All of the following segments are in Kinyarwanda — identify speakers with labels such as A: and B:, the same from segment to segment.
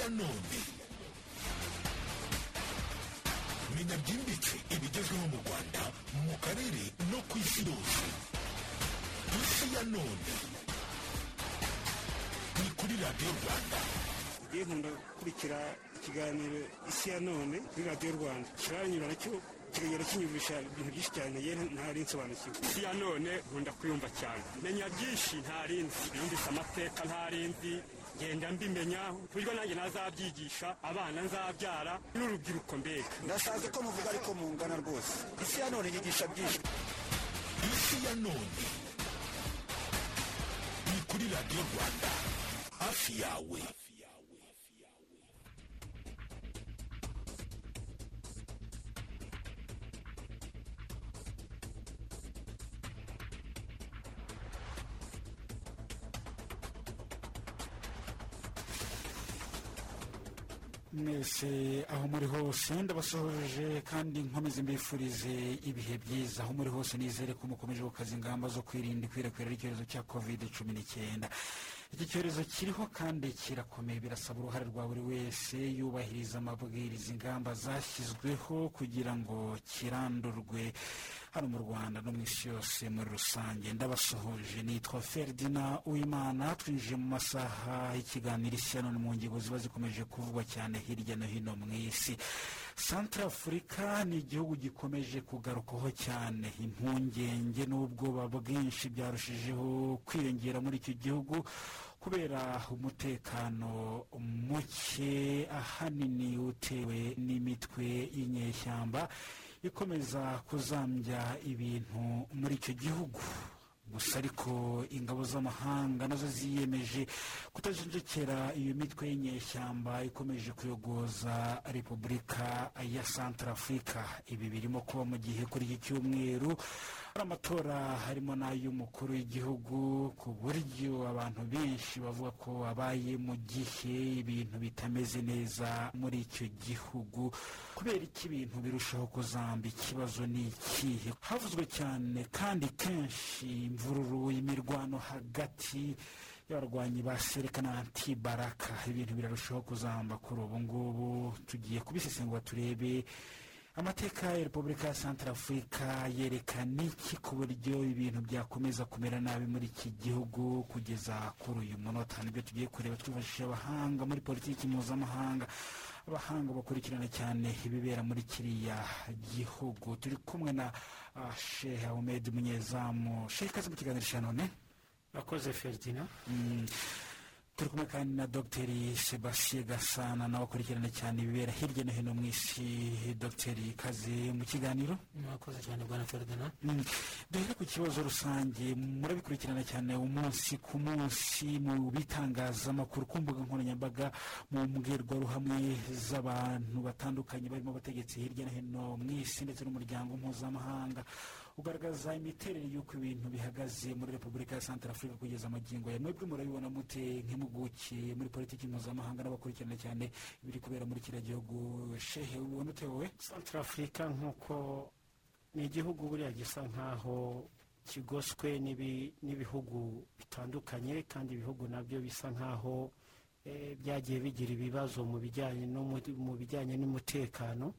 A: ya none menya byimbitse ibigezweho mu rwanda mu karere no ku isi yose. Isi ya none ni kuri radiyo rwanda.
B: Ngiye nkunda gukurikira ikiganiro isi ya none kuri radiyo rwanda. Kiranyura na cyo kikagenda kinyumvisha ibintu byinshi cyane yewe ntari nsobanukiwe. Isi ya none nkunda kuyumva cyane. Menya byinshi ntari nzi. Yumvise amateka ntari nzi. Ngenda mbimenya ku buryo nanjye nazabyigisha abana nzabyara n'urubyiruko mbega.
C: Ndasaze ko muvuga ariko mungana rwose. Isi ya none inyigisha byinshi.
A: Isi ya none. Ni kuri radiyo rwanda. Hafi yawe.
D: Mwese aho muri hose ndabasuhuje kandi nkomeze mbifurize ibihe byiza. Aho muri hose nizere ko mukomeje gukaza ingamba zo kwirinda ikwirakwira ry'icyorezo cya covid cumi n'icyenda. Iki cyorezo kiriho kandi kirakomeye. Birasaba uruhare rwa buri wese yubahiriza amabwiriza. Ingamba zashyizweho kugira ngo kirandurwe. Hano mu rwanda no mu isi yose muri rusange. Ndabasuhuje nitwa feridina uwimana. Twinjiye mu masaha y'ikiganiro isi ya none mu ngingo ziba zikomeje kuvugwa cyane hirya no hino mu isi. Santara afurika ni igihugu gikomeje kugarukwaho cyane. Impungenge n'ubwoba bwinshi byarushijeho kwiyongera muri icyo gihugu kubera umutekano muke ahanini utewe n'imitwe y'inyeshyamba. Ikomeza kuzambya ibintu muri icyo gihugu. Gusa ariko ingabo z'amahanga na zo ziyemeje kutajenjekera iyo mitwe y'inyeshyamba ikomeje kuyogoza repubulika ya santara afurika ibi birimo kuba mu gihe kuri iki cyumweru hari amatora harimo n'ay'umukuru w'igihugu ku buryo abantu benshi bavuga ko abaye mu gihe ibintu bitameze neza muri icyo gihugu. Kubera iki ibintu birushaho kuzamba ikibazo ni ikihe? Havuzwe cyane kandi kenshi imvururu imirwano hagati y'abarwanyi ba sereka na antibaraka. Ibintu birarushaho kuzamba kuri ubu ngubu. Tugiye kubisesengura turebe amateka ya repubulika ya santara afurika yerekana iki ku buryo ibintu byakomeza kumera nabi muri iki gihugu kugeza kuri uyu munota? Nibyo tugiye kureba twifashishije abahanga muri politiki mpuzamahanga. Abahanga bakurikirana cyane ibibera muri kiriya gihugu. Turi kumwe na uh, shehe ahmed munyezamu. Shehe ikaze mu kiganiro cya none?
B: Akoze feridina
D: Mm, turi kumwe kandi na dogiteri sebastien gasana nawe akurikirana cyane ibibera hirya no hino mu isi. Dogiteri ikaze mu kiganiro?
B: Mwakoze cyane bwana feridina
D: Mm, duhere ku kibazo rusange. Murabikurikirana cyane umunsi ku munsi mu bitangazamakuru ku mbuga nkoranyambaga mu mbwirwaruhamwe z'abantu batandukanye barimo abategetsi hirya no hino mu isi ndetse n'umuryango mpuzamahanga. Ugaragaza imiterere y'uko ibintu bihagaze muri repubulika ya santara afurika kugeza amagingo ya mwebwe murabibona mute nk'impuguke muri politiki mpuzamahanga n'abakurikirana cyane ibiri kubera muri kiriya gihugu. Shehe ubona ute wowe?
E: Santara afurika nk'uko ni igihugu buriya gisa nk'aho kigoswe n'ibi- n'ibihugu bitandukanye kandi ibihugu na byo bisa nk'aho eh, byagiye bigira ibibazo mu bijyanye n'umutekano.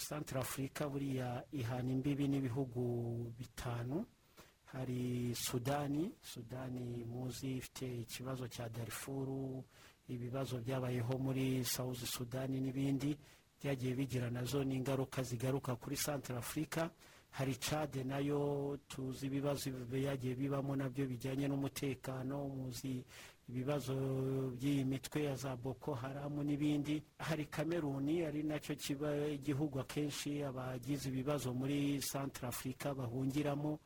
E: Santara afurika buriya ihana imbibi n'ibihugu bitanu. Hari sudani sudani muzi ifite ikibazo cya darifuru ibibazo byabayeho muri sawuzi sudani n'ibindi byagiye bigira na zo n'ingaruka zigaruka kuri santara afurika hari cade na yo tuzi ibibazo byagiye bibamo na byo bijyanye n'umutekano muzi ibibazo by'iyi mitwe ya za boko haramu n'ibindi. Hari kameruni ari na cyo kiba igihugu akenshi abagize ibibazo muri santara afurika bahungiramo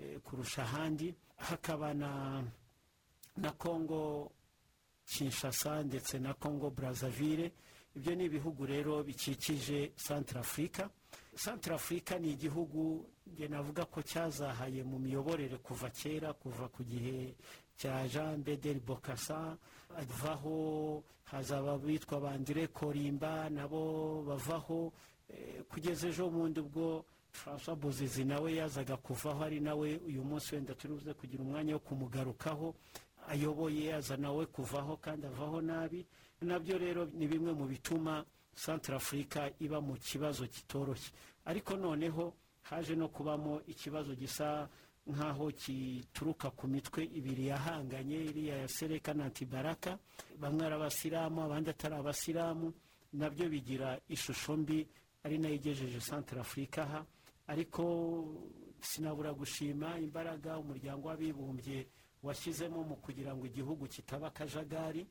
E: eh, kurusha ahandi. Hakaba na kongo kinshasa ndetse na congo brazzaville. Ibyo ni ibihugu rero bikikije santara afurika santara afurika ni igihugu navuga ko cyazahaye mu miyoborere kuva kera kuva ku gihe cya jean bederi bokasa avaho hazaba bitwa bandire korimba nabo bavaho eh, kugeza ejo bundi ubwo francois bozizi nawe yazaga kuvaho ari nawe uyu munsi wenda turi buze kugira umwanya wo kumugarukaho ayoboye aza nawe kuvaho kandi avaho nabi. Nabyo rero ni bimwe mu bituma santara afurika iba mu kibazo kitoroshye. Ariko noneho haje no kubamo ikibazo gisa nk'aho gituruka ku mitwe ibiri yahanganye iriya ya sereka na antibaraka bamwe ari abasilamu abandi atari abasilamu na byo bigira ishusho mbi ari na yo igejeje santara afurika aha. Ariko sinabura gushima imbaraga umuryango w'abibumbye washyizemo mu kugira ngo igihugu kitaba akajagari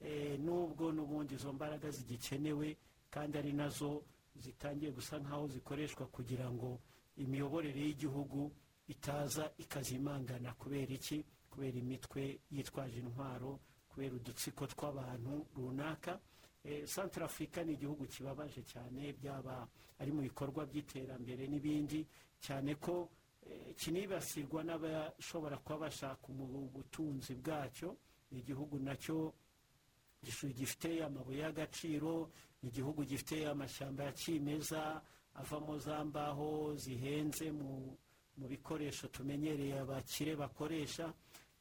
E: Eh, nubwo n'ubundi izo mbaraga zigikenewe kandi ari na zo zitangiye gusa nk'aho zikoreshwa kugira ngo imiyoborere y'igihugu itaza ikazimangana kubera iki? Kubera imitwe yitwaje intwaro kubera udutsiko tw'abantu runaka. Eh, santara afurika ni igihugu kibabaje cyane byaba ari mu bikorwa by'iterambere n'ibindi. Cyane ko eh, kinibasirwa n'abashobora kuba bashaka ubutunzi bwacyo. Ni igihugu na cyo gifite amabuye y'agaciro ni igihugu gifite amashyamba ya kimeza avamo za mbaho zihenze mu mu bikoresho tumenyereye abakire bakoresha.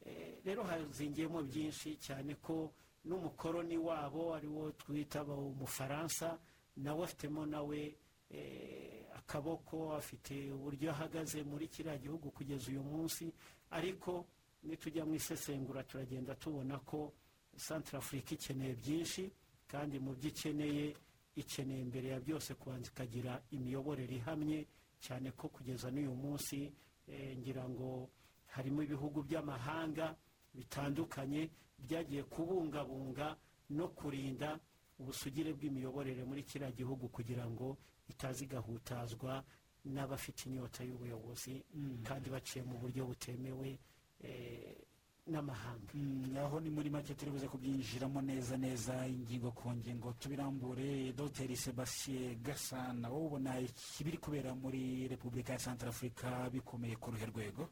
E: Eh, rero hazingiyemo byinshi cyane ko n'umukoroni wabo ari wo twita umufaransa nawe afitemo nawe eh, akaboko afite uburyo ahagaze muri kiriya gihugu kugeza uyu munsi. Ariko nitujya mu isesengura turagenda tubona ko santara afurika ikeneye byinshi kandi mu byo ikeneye ikeneye mbere ya byose kubanza ikagira imiyoborere ihamye cyane ko kugeza n'uyu munsi eh, ngira ngo harimo ibihugu by'amahanga bitandukanye byagiye kubungabunga no kurinda ubusugire bw'imiyoborere muri kiriya gihugu kugira ngo itaza igahutazwa n'abafite inyota y'ubuyobozi kandi baciye mu buryo butemewe eh, n'amahanga.
D: Mm, aho ni muri make turi buze kubyinjiramo neza neza ingingo ku ngingo tubirambure. Dr sebastien gasana wowe ubona ibiri kubera muri repubulika ya santara afurika bikomeye ku ruhe rwego?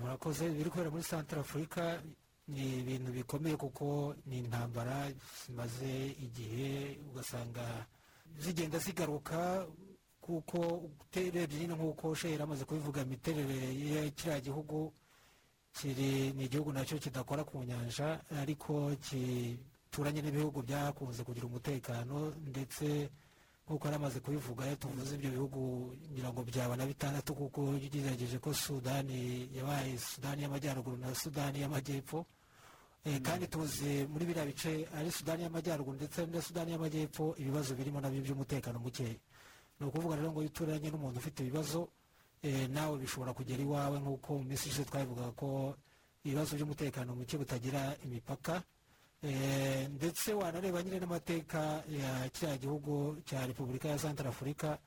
F: Murakoze ibiri kubera muri santara afurika ni ibintu bikomeye kuko ni intambara zimaze igihe ugasanga zigenda zigaruka kuko urebye nyine nk'uko sheri amaze kubivuga imiterere ya kiriya gihugu kiri ni igihugu na cyo kidakora ku nyanja ariko gituranye n'ibihugu byakunze kugira umutekano ndetse nk'uko yari amaze kubivuga iyo tuvuze ibyo bihugu ngira ngo byaba na bitandatu kuko ugerageje ko sudani yabaye sudani y'amajyaruguru na sudani y'amajyepfo. Eh, kandi tuzi muri biriya bice ari sudani y'amajyaruguru ndetse na sudani y'amajyepfo ibibazo birimo na byo by'umutekano mukeya. Ni ukuvuga rero ngo iyo uturanye n'umuntu ufite ibibazo nawe bishobora kugera iwawe nk'uko mu minsi ishize twabivuga ko ibibazo by'umutekano muke butagira imipaka. Eh, ndetse wanareba nyine n'amateka ya kiriya gihugu cya repubulika ya santara afurika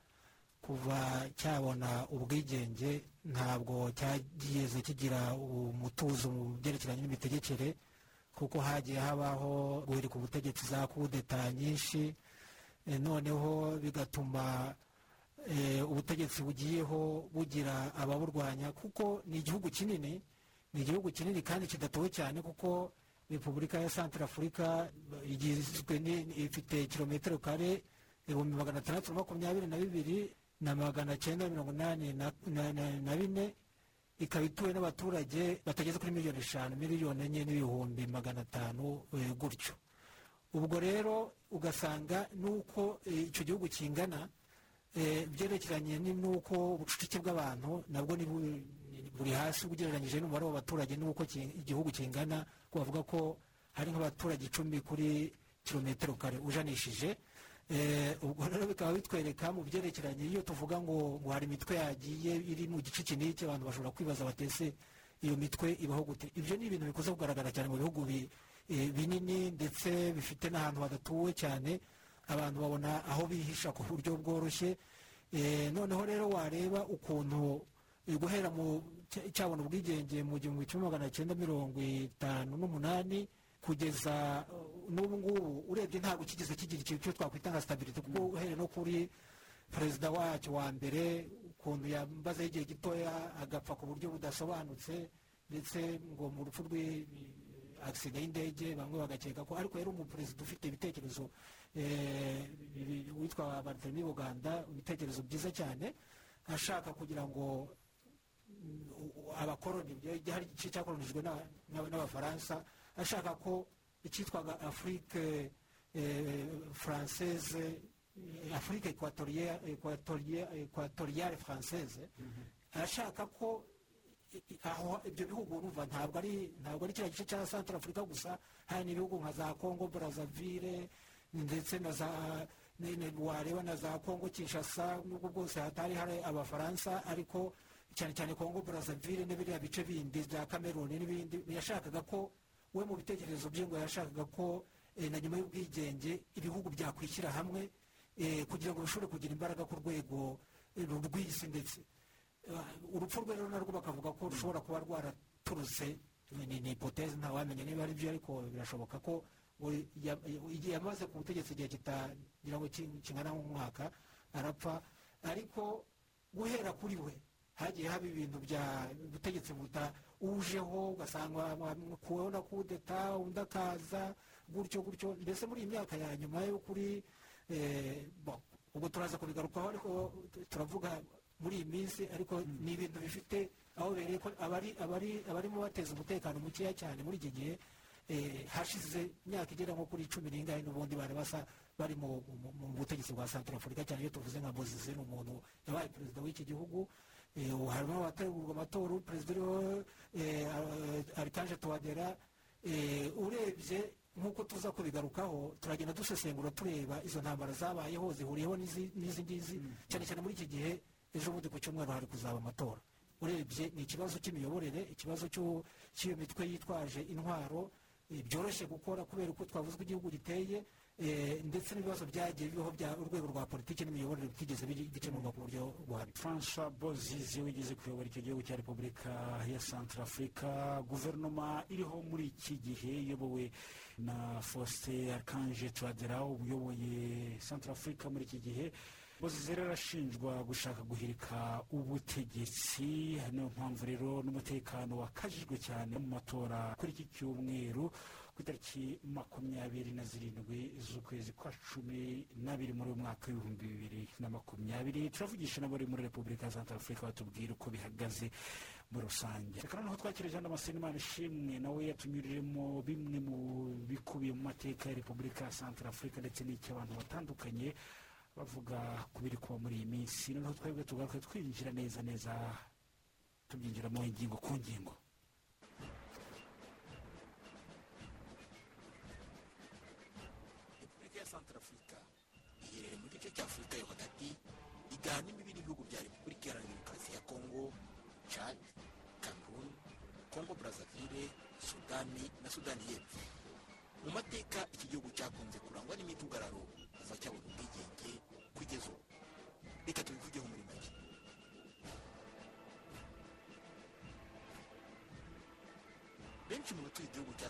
F: kuva cyabona ubwigenge ntabwo cyageze kigira umutuzo mu byerekeranye n'imitegekere kuko hagiye habaho guhirika ubutegetsi za kudeta nyinshi. Eh, noneho bigatuma eh, ubutegetsi bugiyeho bugira ababurwanya kuko ni igihugu kinini ni igihugu kinini kandi kidatuwe cyane kuko repubulika ya santara afurika igizwe ifite kilometero kare ibihumbi magana atandatu na makumyabiri na bibiri na magana cyenda mirongo inani na- bine ikaba ituwe n'abaturage batageze kuri miliyoni eshanu miliyoni enye n'ibihumbi magana atanu eh, gutyo. Ubwo rero ugasanga n'uko eh, icyo gihugu kingana eh, byerekeranye ni- n'uko ubucucike bw'abantu nabwo buri hasi ugereranyije n'umubare w'abaturage n'uko igihugu kingana bavuga ko hari nk'abaturage icumi kuri kilometero kare ujanishije. Eh, ubwo rero bikaba bitwereka mu byerekeranye iyo tuvuga ngo ngo hari imitwe yagiye iri mu gice iki n'iki abantu bashobora kwibaza batese iyo mitwe ibaho gute? Ibyo ni ibintu bikunze kugaragara cyane mu bihugu bi- eh, binini ndetse bifite n'ahantu hadatuwe cyane. Abantu babona aho bihisha ku buryo bworoshye Eh, noneho rero wareba ukuntu eh, guhera mu cya- cyabona ubwigenge mu gihumbi kimwe magana cyenda mirongo itanu n'umunani kugeza uh, n'ubu ngubu urebye ntabwo kigeze kigira ikintu cyo twakwita nka stability kuko uhereye no kuri perezida wacyo wa mbere ukuntu yambazeho igihe gitoya agapfa ku buryo budasobanutse ndetse ngo mu rupfu rwe agisida y'indege bamwe bagakeka ko ariko yari umuperezida ufite ibitekerezo eh, bi- witwa barthélemy buganda ibitekerezo byiza cyane. Ashaka kugira ngo u- abakoroni hari igice n'a- n'abafaransa ashaka ko icyitwaga afurike eh, afurike ekwatoriyare française. Ashaka ko aho ibyo bihugu urumva ntabwo ari ntabwo ari kiriya gice cya centre afurika gusa hari n'ibihugu nka za congo brazzaville ndetse na za wareba na za congo kinshasa nubwo bwose hatari hari abafaransa ariko cyane cyane congo brazzaville n'ibiriya bice bindi bya cameroon n'ibindi yashakaga ko we mu bitekerezo bye ngo yashakaga ko eh, na nyuma y'ubwigenge ibihugu byakwishyira hamwe eh, kugira ngo bishobore kugira imbaraga ku rwego eh, rw'isi ndetse. Uh, urupfu rwe rero narwo bakavuga ko rushobora kuba rwaraturutse ni hipoteze ntawamenya niba ari byo ariko birashoboka ko igihe yamaze ku butegetsi igihe kitagira ngo ki- kingana nk'umwaka arapfa ariko guhera kuri we hagiye haba ibintu bya ubutegetsi ujeho ugasanga kuweho na kudeta undi akaza gutyo gutyo mbese muri iyi myaka ya nyuma yo kuri eh, ubwo turaza kubigarukaho ariko turavuga muri iyi minsi ariko ni ibintu bifite aho bereye ko abari abari abarimo bateza umutekano mukeya cyane muri iki gihe hashize imyaka igera nko kuri cumi n'ingahe n'ubundi bari basa bari mu butegetsi bwa centre afurika cyane iyo tuvuze nka bozize ni umuntu yabaye perezida w'iki gihugu. Eh, harimo abategurwa amatora perezida uriho eh, arikanje tuwadera eh, urebye nk'uko tuza kubigarukaho turagenda dusesengura tureba izo ntambara zabayeho zihuriyeho n'izi ngizi. Cyane cyane muri iki gihe ejo bundi ku cyumweru hari kuzaba amatora. Urebye ni ikibazo cy'imiyoborere ikibazo cy'iyo mitwe yitwaje intwaro. eh, byoroshye gukora kubera uko twavuze ko igihugu giteye eh, ndetse n'ibibazo byagiye bibaho bya urwego rwa politiki n'imiyoborere bitigeze bikemurwa ku buryo buhamye
D: francois bozizi wigeze kuyobora icyo gihugu cya repubulika ya centre afurika guverinoma iriho muri iki gihe iyobowe na faustin archange turadera uyoboye centre afurika muri iki gihe. Bozizi rero arashinjwa gushaka guhirika ubutegetsi. Niyo mpamvu rero n'umutekano wakajijwe cyane mu matora kuri iki cyumweru ku itariki makumyabiri na zirindwi z'ukwezi kwa cumi n'abiri muri uyu mwaka w'ibihumbi bibiri na makumyabiri. Turavugisha n'abari muri repubulika ya santa afurika batubwira uko bihagaze muri rusange. Reka noneho twakira ijana amasenimana ishimwe nawe yatunyuriremo bimwe mu bikubiye mu mateka ya repubulika ya santa afurika ndetse n'icy'abantu batandukanye bavuga ku biri kuba muri iyi minsi. Noneho twebwe tugaruke twinjira neza neza tubyinjiramo ingingo ku ngingo.
A: Repubulika ya santarafurika iherereye mu gice cya afurika yo hagati igana imbibi n'ibihugu bya repubulika iharanira demokarasi ya kongo chad cameroon kongo brazzaville sudani na sudani y'epfo mu mateka iki gihugu cyakunze kurangwa n'imidugararo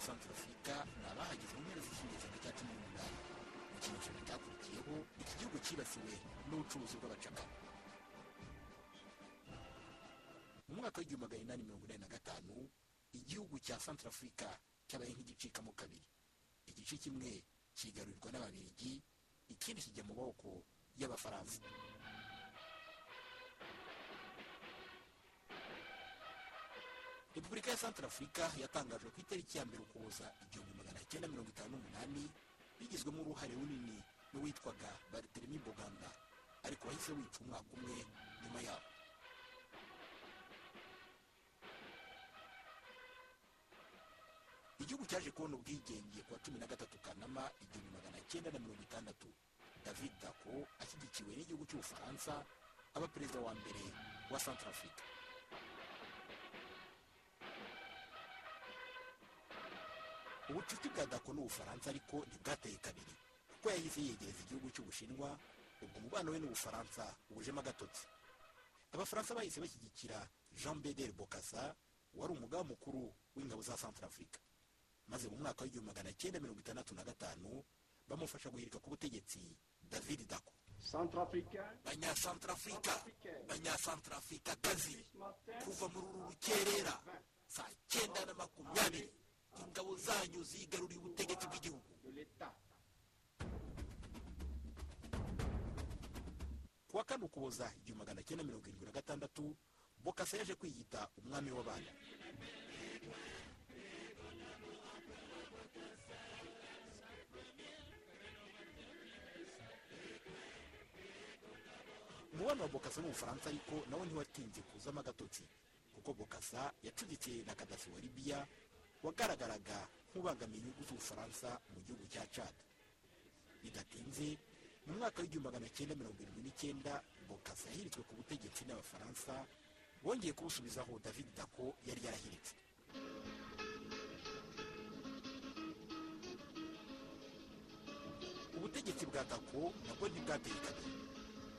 A: cya santarafurika ni abahageze mu mpera z'ikinyejana cya cumi n'umunani. Mu kinyejana cyakurikiyeho iki gihugu cyibasiwe n'ubucuruzi bw'abacakara. Mu mwaka w'igihumbi magana inani mirongo inani na gatanu igihugu cya santarafurika cyabaye nk'igicikamo kabiri. Igice kimwe kigarurirwa n'ababirigi ikindi kijya mu maboko y'abafaransa. Repubulika ya santarafurika yatangajwe ku itariki ya mbere ukuboza igihumbi magana cyenda mirongo itanu n'umunani bigizwemo uruhare runini n'uwitwaga bariteremi boganda ariko wahise wica umwaka umwe nyuma yaho. Igihugu cyaje kubona ubwigenge ku wa cumi na gatatu kanama igihumbi magana cyenda na mirongo itandatu. David dako ashyigikiwe n'igihugu cy'ubufaransa aba perezida wa mbere wa santarafurika ubucuti bwa dako n'ubufaransa ariko ntibwateye kabiri. Kuko yahise yegereza igihugu cy'ubushinwa ubwo umubano we n'ubufaransa ubujemo agatotsi. Abafaransa bahise bashyigikira jean bedel bokasa wari umugaba mukuru w'ingabo za santarafurika maze mu mwaka w'igihumbi magana cyenda mirongo itandatu na gatanu bamufasha guhirika ku butegetsi david dako banyasantarafurika banyasantarafurika kazi. Kuva muri uru rukerera saa cyenda na makumyabiri. Ingabo zanyu zigaruriye ubutegetsi bw'igihugu. Ku wa kane ukuboza igihumbi magana cyenda mirongo irindwi na gatandatu bokasa yaje kwiyita umwami w'abana. Umubano wa bokasa n'ubufaransa ariko nawe ntiwatinze kuzamo agatotsi kuko bokasa yacuditse na kadafi wa libiya wagaragaraga nk'ubangamiye inyungu z'ubufaransa mu gihugu cya cad bidatinze mu mwaka w'igihumbi magana cyenda mirongo irindwi n'icyenda bokasa yahiritswe ku butegetsi n'abafaransa bongeye kubusubizaho david dako yari yarahiritse. Ubutegetsi bwa dako nabwo ntibwateye kabiri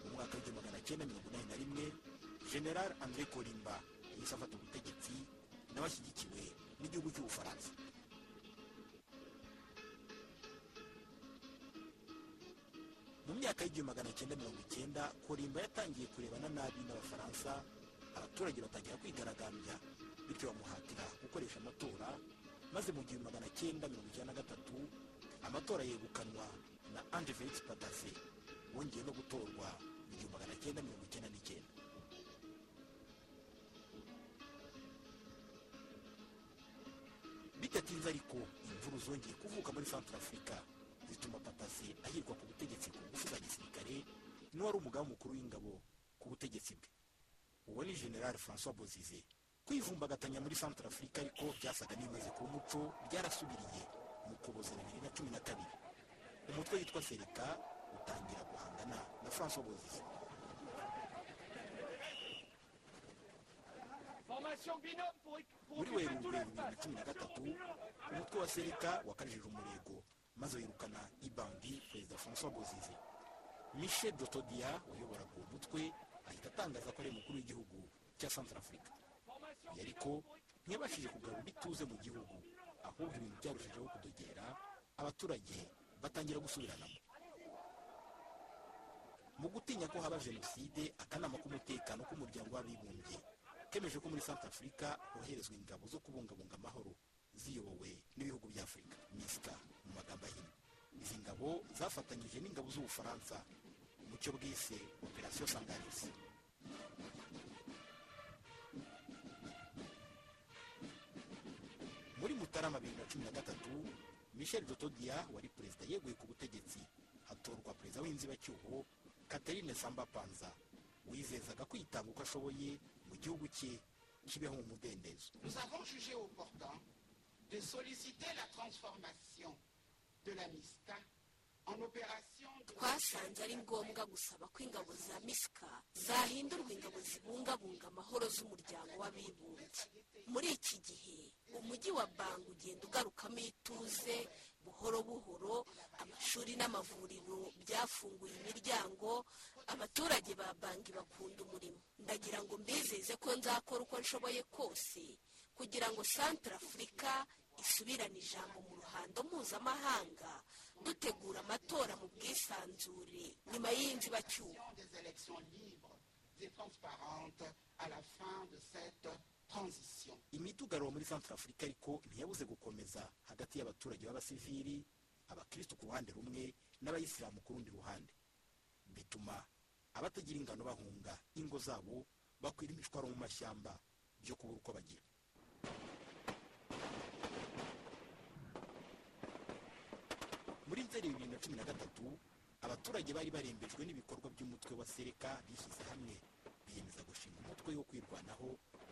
A: mu mwaka w'igihumbi magana cyenda mirongo inani na rimwe general andre korimba yahise afata ubutegetsi nawe ashyigikiwe n'igihugu cy'ubufaransa mu myaka y'igihumbi magana cyenda mirongo icyenda korimba yatangiye kurebana nabi n'abafaransa. Abaturage batangira kwigaragambya bityo bamuhatira gukoresha amatora maze mu gihumbi magana cyenda mirongo icyenda na gatatu amatora yegukanwa na anje felix padafe wongeye no gutorwa mu gihumbi magana cyenda mirongo icyenda bidatinze ariko imvuru zongeye kuvuka muri afurika zituma patasi ahirwa ku butegetsi ku ngufu za gisirikare n'uwari umugaba mukuru w'ingabo ku butegetsi bwe. Uwo ni general francois bozize. Kwivumbagatanya muri afurika ariko byasaga n'ibimaze kuba umuco byarasubiriye mu kuboza bibiri na cumi na kabiri. Umutwe witwa sereka utangira guhangana na francois bozize. Muri werurwe bibiri na cumi na gatatu umutwe wa sereka wakajije umurego maze wirukana ibandi perezida francois bozize. Michel dotodia wayoboraga uwo mutwe ahita atangaza ko ari umukuru w'igihugu cya afurika uyu ariko ntiyabashije kugarura ituze mu gihugu ahubwo ibintu byarushijeho kudogera abaturage batangira gusubiranamo. Mu gutinya ko haba jenoside akanama k'umutekano k'umuryango w'abibumbye kemeje ko muri afurika hoherezwa ingabo zo kubungabunga amahoro ziyobowe n'ibihugu bya afurika misika mu magambo ahinnye izi ngabo zafatanyije n'ingabo z'ubufaransa mu cyo bwise operasiyo sangarisi muri mutarama bibiri na cumi na gatatu michel dotodia wari perezida yeguye ku butegetsi hatorwa perezida w'inzibacyuho catherine samba panza wizezaga kwitanga uko ashoboye mu gihugu cye kibeho mu mudendezo.
G: Nous avons jugé opportun de solliciter la transformation de la de
H: twasanze ari ngombwa gusaba ko ingabo za misika zahindurwa ingabo zibungabunga amahoro z'umuryango w'abibumbye. Muri iki gihe umujyi wa banga ugenda ugarukamo ituze buhoro buhoro amashuri n'amavuriro byafunguye imiryango abaturage ba banki bakunda umurimo. Ndagira ngo mbizeze ko nzakora uko nshoboye kose kugira ngo santara afurika isubirane ijambo mu ruhando mpuzamahanga dutegura amatora mu bwisanzure. Nyuma
G: cette transition.
A: imidugararo muri afurika ariko ntiyabuze gukomeza. Hagati y'abaturage b'abasivili abakristo ku ruhande rumwe n'abayisilamu ku rundi ruhande. Bituma abatagira ingano bahunga. Ingo zabo bakwira imishwaro mu mashyamba byo kubura uko bagira. Muri nzeri bibiri na cumi na gatatu abaturage bari barembejwe n'ibikorwa by'umutwe wa sereka bishyize hamwe. Biyemeza gushinga umutwe wo kwirwanaho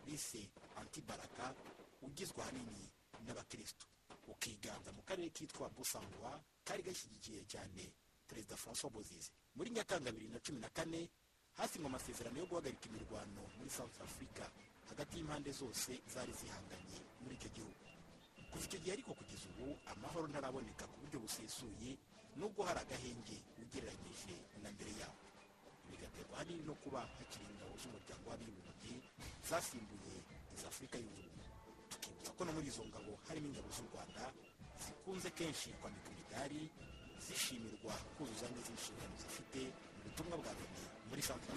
A: bise antibaraka ugizwe ahanini n'abakristo. Ukiganza mu karere kitwa busangwa kari gashyigikiye cyane perezida francois bozize muri nyakanga bibiri na cumi na kane hasinywe amasezerano yo guhagarika imirwano muri south africa hagati y'impande zose zari zihanganye muri icyo gihugu. Kuva icyo gihe ariko kugeza ubu amahoro ntaraboneka ku buryo busesuye nubwo hari agahenge ugereranyije na mbere yaho. Bigaterwa ahanini no kuba hakiri ingabo z'umuryango w'abibumbye zasimbuye iza afurika ubumwe tukibutsa ko no muri izo ngabo harimo ingabo z'u rwanda zikunze kenshi kwambika imidari zishimirwa kuzuza neza inshingano zifite mu butumwa bwa loni muri centre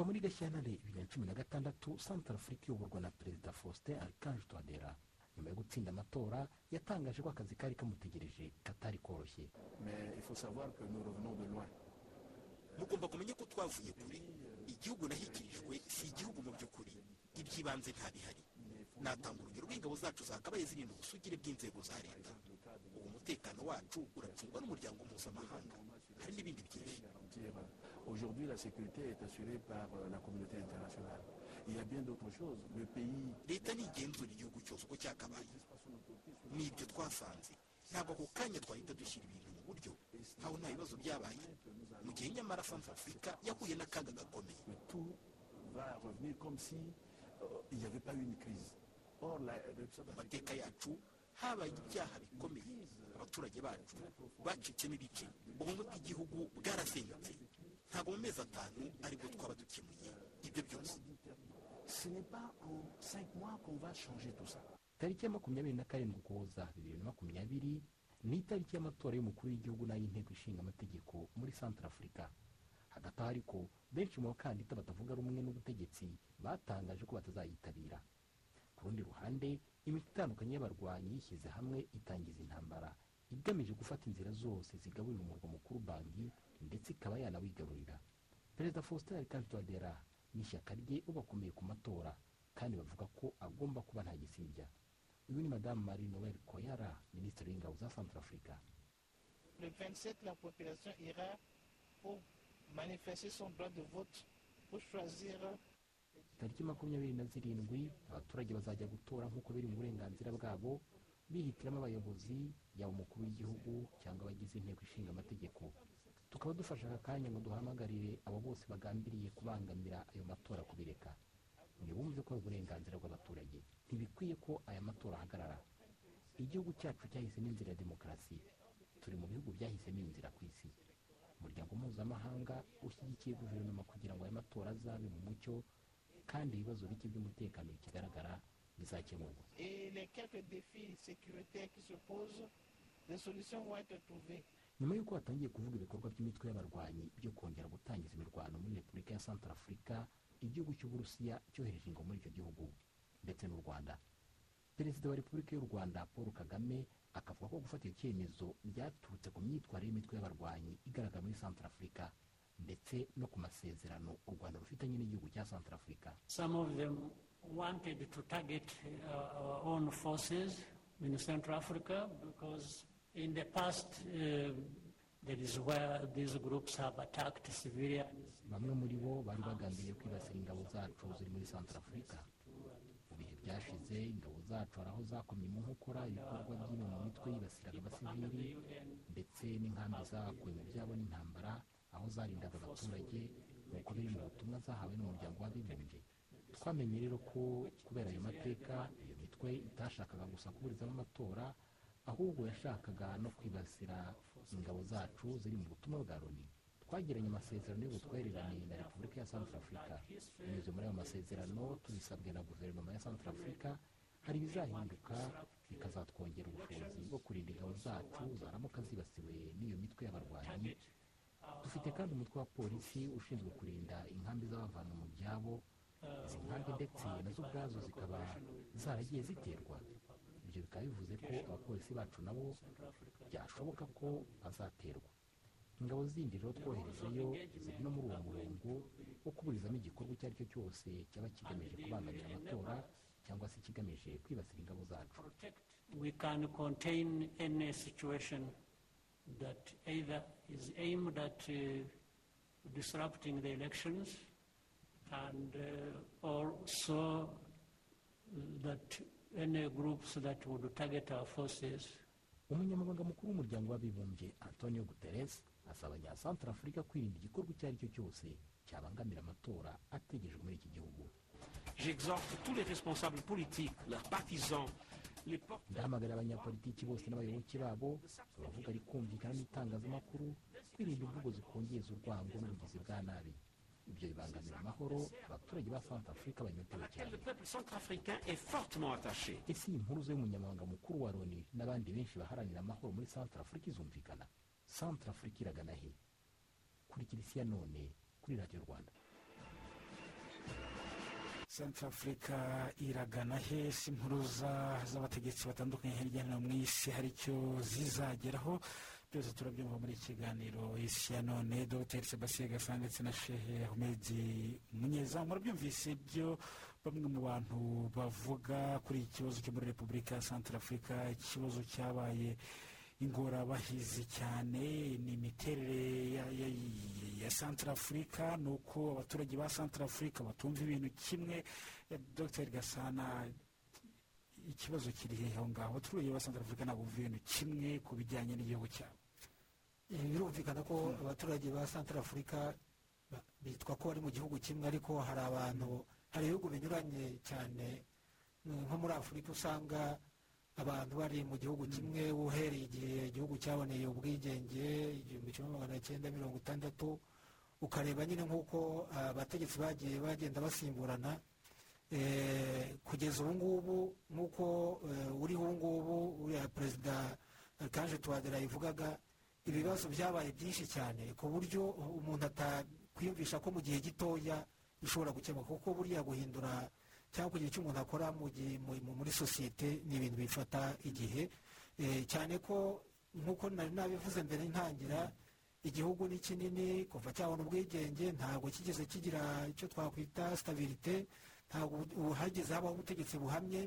I: kuva muri gashyantare bibiri na cumi na gatandatu santara afurika iyoborwa na perezida faustin archange touadera. Nyuma yo gutsinda amatora yatangaje ko akazi kari kamutegereje katari koroshye.
A: Mugomba kumenya ko twavuye kure. Igihugu nahikirijwe si igihugu mu by'ukuri. Iby'ibanze ntabihari natanga urugero rw'ingabo zacu zakabaye zirinda ubusugire bw'inzego za leta. Ubu umutekano wacu uracungwa n'umuryango mpuzamahanga. Hari n'ibindi byinshi.
J: Aujourd'hui, la sécurité est assurée par euh, la communauté internationale. Il y a bien d'autres choses. Le pays
A: leta ntigenzura igihugu cyose uko cyakabaye n'ibyo twasanze ntabwo ako kanya twahita dushyira ibintu mu buryo ntaho nta bibazo byabaye mu gihe nyamara sanse afurika yahuye n'akaga gakomeye
J: tout va revenir comme si euh, il n'y avait pas eu une crise. Or, la, le-
A: mu mateka yacu habaye ibyaha bikomeye abaturage bacu bacitsemo ibice ubumwe bw'igihugu bwarasenyutse ntabwo mu mezi atanu ari bwo twaba dukemuye. Ibyo byose.
I: Tariki ya makumyabiri na karindwi ukuboza bibiri na makumyabiri ni itariki y'amatora y'umukuru w'igihugu n'ay'inteko ishinga amategeko muri santara afurika hagati aho ariko benshi mu bakandida batavuga rumwe n'ubutegetsi batangaje ko batazayitabira. Ku rundi ruhande imitwe itandukanye y'abarwanyi yishyize hamwe itangiza intambara igamije gufata inzira zose zigaburira umurwa mukuru bangi ndetse ikaba yanawigarurira perezida faustin arikanje touadera n'ishyaka rye ubakomeye ku matora kandi bavuga ko agomba kuba nta gisibya uyu ni madamu marie noel koyara minisitiri w'ingabo za centrafrica
K: Le 27, la population ira pour manifester son droit de vote, pour choisir
I: tariki makumyabiri na zirindwi abaturage bazajya gutora nk'uko biri mu burenganzira bwabo bihitiramo abayobozi yaba umukuru w'igihugu cyangwa abagize inteko ishinga amategeko. Tukaba dufashe aka kanya ngo duhamagarire abo bose bagambiriye kubangamira ayo matora kubireka. Ntibumve ko ari uburenganzira bw'abaturage. Ntibikwiye ko aya matora ahagarara. Igihugu cyacu cyahisemo inzira ya demokarasi. Turi mu bihugu byahisemo inzira ku isi. Umuryango mpuzamahanga ushyigikiye guverinoma kugira ngo aya matora azabe mu mucyo kandi ibibazo bike by'umutekano bikigaragara bizakemurwa.
K: Les quelques défis sécuritaires qui se posent, des solutions vont être trouvées.
I: Nyuma y'uko hatangiye kuvuga ibikorwa by'imitwe y'abarwanyi byo kongera gutangiza imirwano muri repubulika ya santara afurika igihugu cy'uburusiya cyohereje ingabo muri icyo gihugu ndetse n'u rwanda. Perezida wa repubulika y'u rwanda paul kagame akavuga ko gufata icyo cyemezo byaturutse ku myitwarire y'imitwe y'abarwanyi igaragara muri santara afurika ndetse no ku masezerano u rwanda rufitanye n'igihugu cya santara afurika
L: wanted to target uh, our own forces in Central Africa because in the past uh, that is where these groups have attacked civilians.
I: bamwe muri bo bari bagambiriye kwibasira ingabo zacu ziri muri santara afurika mu bihe byashize ingabo zacu hari aho zakomye mu nkokora ibikorwa by'imwe mu mitwe yibasiraga abasivili ndetse n'inkambi zakuwe mu byabo n'intambara aho zarindaga abaturage nk'uko biri mu butumwa zahawe n'umuryango w'abibumbye twamenye rero ko kubera ayo mateka iyo mitwe itashakaga gusa kuburizamo amatora ahubwo yashakaga no kwibasira ingabo zacu ziri mu butumwa bwa loni. Twagiranye amasezerano y'ubutwererane na repubulika ya santara afurika binyuze muri ayo masezerano tubisabwe na guverinoma ya santara afurika hari ibizahinduka bikazatwongera ubushobozi bwo kurinda ingabo zacu zaramuka zibasiwe n'iyo mitwe y'abarwanyi. Dufite kandi umutwe wa polisi ushinzwe kurinda inkambi z'abavana mu byabo. Izi nkambi ndetse na zo ubwazo zikaba zaragiye ziterwa. Bikaba bivuze ko abapolisi bacu nabo byashoboka ko bazaterwa. Ingabo zindi rero twoherejeyo ziri no muri uwo murongo wo kuburizamo igikorwa icyo ari cyo cyose cyaba kigamije kubangamira amatora cyangwa se kigamije kwibasira ingabo zacu.
L: We can contain any situation that either is aimed at uh, disrupting the elections and uh, also that any groups that would target our forces.
I: Umunyamabanga mukuru w'umuryango w'abibumbye antonio guterres asaba abanyasantara afurika kwirinda igikorwa icyo ari cyo cyose cyabangamira amatora ategerejwe muri iki gihugu.
M: J'exhorte tous les responsables politiques, leurs partisans, les porte.
I: Ndahamagarira abanyapolitiki bose n'abayoboke babo abavuga rikumvikana n'itangazamakuru kwirinda imvugo zikongeza urwango n'ubugizi bwa nabi. Ibyo bibangamira amahoro abaturage ba santara afurika banyotewe cyane.
M: le peuple centrafricain est fortement attaché.
I: ese iyi mpuruza y'umunyamabanga mukuru wa loni n'abandi benshi baharanira amahoro muri santara afurika izumvikana? Santara afurika iragana he? Kurikira isi ya none kuri radiyo rwanda.
D: Santarafurika iragana he? Si impuruza z'abategetsi batandukanye hirya no hino mu isi hari icyo zizageraho. Byose turabyumva muri iki kiganiro. Isi ya none dogiteri sebastien gasa ndetse na shehe ahmedi munyezamu murabyumvise ibyo bamwe mu bantu bavuga kuri iki kibazo cyo muri repubulika ya santarafurika ikibazo cyabaye ingorabahizi cyane ni imiterere ya, ya, ya santarafurika ni uko abaturage ba santarafurika batumva ibintu kimwe. Dr. Gasana ikibazo kiri aho ngaho? Abaturage ba santarafurika ntabwo bumva ibintu kimwe ku bijyanye n'igihugu cyabo.
F: Birumvikana ko abaturage ba santarafurika bitwa ko bari mu gihugu kimwe ariko hari abantu hari ibihugu binyuranye cyane. Nko muri afurika usanga abantu bari mu gihugu kimwe uhereye igihe igihugu cyaboneye ubwigenge igihumbi kimwe magana cyenda mirongo itandatu ukareba nyine nk'uko abategetsi bagiye bagenda basimburana kugeza ubu ngubu nk'uko uriho ubu ngubu uriya perezida kanje tuwadera yivugaga ibibazo byabaye byinshi cyane ku buryo umuntu atakwiyumvisha ko mu gihe gitoya bishobora gukemuka kuko buriya guhindura cyangwa kugira icyo umuntu akora muri sosiyete ni ibintu bifata igihe. Cyane ko nk'uko nari nabivuze mbere ntangira igihugu ni kinini kuva cyabona ubwigenge ntabwo kigeze kigira icyo twakwita sitabirite ntabwo hageze habaho ubutegetsi buhamye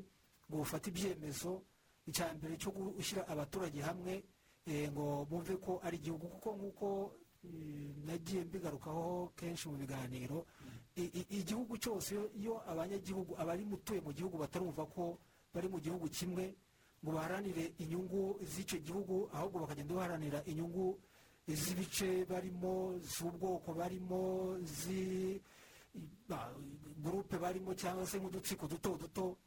F: ngo bufate ibyemezo. Icya mbere cyo gushyira abaturage hamwe ngo bumve ko ari igihugu kuko nk'uko nagiye mbigarukaho kenshi mu biganiro igihugu cyose iyo abanyagihugu abari mutuye mu gihugu batarumva ko bari mu gihugu kimwe ngo baharanire inyungu z'icyo gihugu ahubwo bakagenda baharanira inyungu z'ibice barimo z'ubwoko barimo gurupe barimo cyangwa se nk'udutsiko duto duto.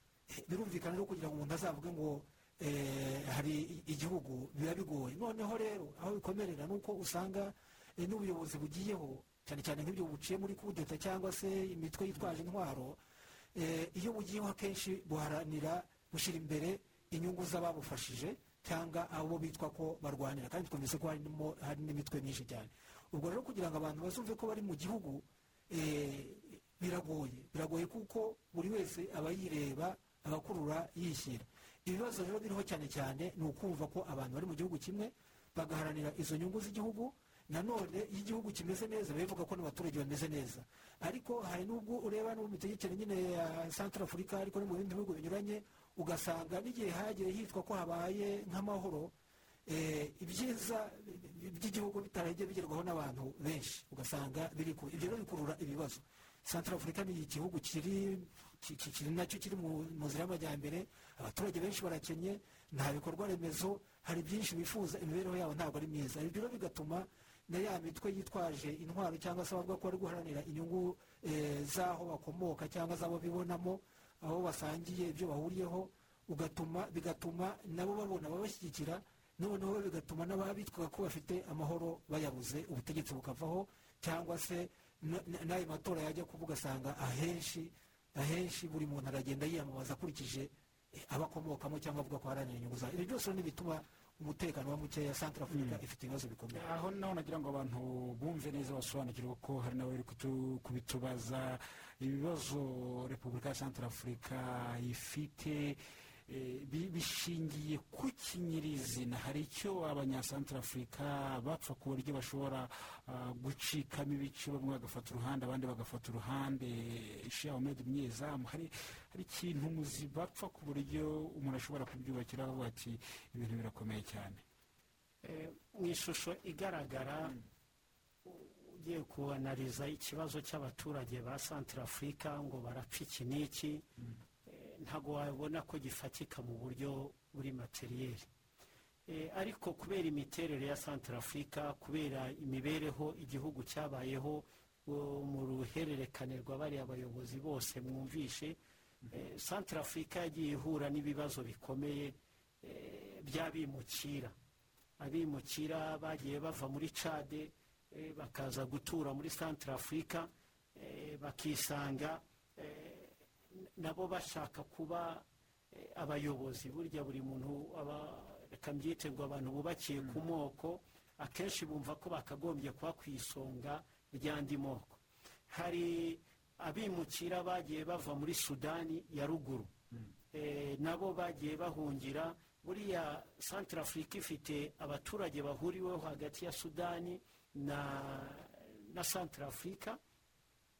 F: Birumvikana rero kugira ngo umuntu azavuge ngo hari igihugu biba bigoye noneho rero aho bikomerera ni uko usanga n'ubuyobozi bugiyeho cyane cyane nk'ibyo buciye muri kudeta cyangwa se imitwe yitwaje intwaro iyo bugiyeho akenshi buharanira gushyira imbere inyungu z'ababufashije cyangwa abo bitwa ko barwanira. Kandi twumvise ko hari n'imitwe myinshi cyane. Ubwo rero kugira ngo abantu bazumve ko bari mu gihugu biragoye. Biragoye kuko buri wese aba yireba agakurura yishyira. Ibibazo rero biriho cyane cyane ni ukumva ko abantu bari mu gihugu kimwe bagaharanira izo nyungu z'igihugu nanone iyo igihugu kimeze neza bivuga ko n'abaturage bameze neza. Ariko hari n'ubwo ureba no mu mitegekere nyine ya santara afurika ariko no mu bindi bihugu binyuranye ugasanga n'igihe hagiye hitwa ko habaye nk'amahoro ibyiza by'igihugu bitarajya bigerwaho n'abantu benshi. Ugasanga biri ibyo bikurura ibibazo. Santara afurika ni igihugu kiri na cyo kiri mu nzira y'amajyambere. Abaturage benshi barakenye nta bikorwa remezo hari byinshi bifuza imibereho yabo ntabwo ari myiza. Ibyo rero bigatuma na ya mitwe yitwaje intwaro cyangwa se abavuga ko bari guharanira inyungu z'aho bakomoka cyangwa z'abo bibonamo aho basangiye ibyo bahuriyeho ugatuma bigatuma nabo babona ababashyigikira noneho bigatuma n'ababitwaga ko bafite amahoro bayabuze ubutegetsi bukavaho cyangwa se n'ayo matora yajya kuvuga asanga ahenshi ahenshi buri muntu aragenda yiyamamaza akurikije abakomokamo cyangwa avuga ko haranira inyungu zayo ibi byose ni ibituma umutekano wa mukeya santara afurika ifite ibibazo bikomeye.
D: Aho naho nagira ngo abantu bumve neza basobanukirwe ko hari n'abari kubitubaza ibibazo repubulika ya santara afurika ifite bishingiye ku kinyirizina. Hari icyo abanyasantara afurika bapfa ku buryo bashobora gucikamo ibice bamwe bagafata uruhande abandi bagafata uruhande. Sheha umedi myezamu hari ikintu muzi bapfa ku buryo umuntu ashobora kubyubakiraho ati ibintu birakomeye cyane.
E: Mu ishusho igaragara ugiye kuanariza ikibazo cy'abaturage ba santara afurika ngo barapfa iki n'iki? Ntabwo wabona ko gifatika mu buryo buri materiyeri ariko kubera imiterere ya santara afurika kubera imibereho igihugu cyabayeho mu ruhererekane rwa bariya bayobozi bose mwumvishe santara afurika yagiye ihura n'ibibazo bikomeye by'abimukira. Abimukira bagiye bava muri cade bakaza gutura muri santara afurika bakisanga nabo bashaka kuba abayobozi. Burya buri muntu reka mbyite ngo abantu bubakiye ku moko akenshi bumva ko bakagombye kuba ku isonga ry'andi moko. Hari abimukira bagiye bava muri sudani ya ruguru. Eh, nabo bagiye bahungira. Buriya santara afurika ifite abaturage bahuriweho hagati ya sudani na na santara afurika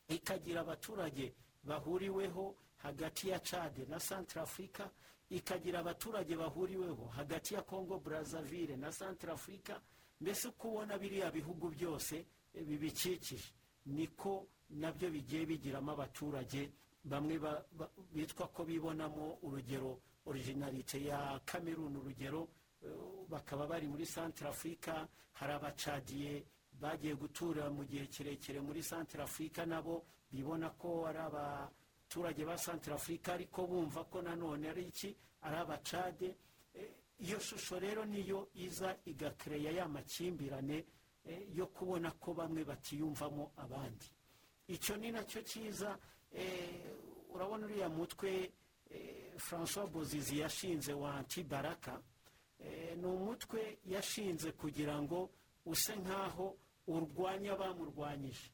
E: ikagira abaturage bahuriweho hagati ya cade na santara afurika ikagira abaturage bahuriweho hagati ya congo brazzaville na santara afurika mbese uko ubona biriya bihugu byose eh, bibikikije. Niko na byo bigiye bigiramo abaturage bamwe ba- ba- bitwa ko bibonamo urugero originalite ya cameroon urugero eh, bakaba bari muri santara afurika hari abacadiye bagiye gutura mu gihe kirekire muri santara afurika nabo bibona ko ari abaturage ba santara afurika ariko bumva ko nanone ari iki? Ari abacade. Eh, iyo shusho rero niyo iza igakereya ya makimbirane eh, yo kubona ko bamwe batiyumvamo abandi. Icyo ni na cyo cyiza eh, urabona uriya mutwe francois bozizi yashinze wa antibaraka. Ni umutwe yashinze kugira ngo use nk'aho urwanya abamurwanyije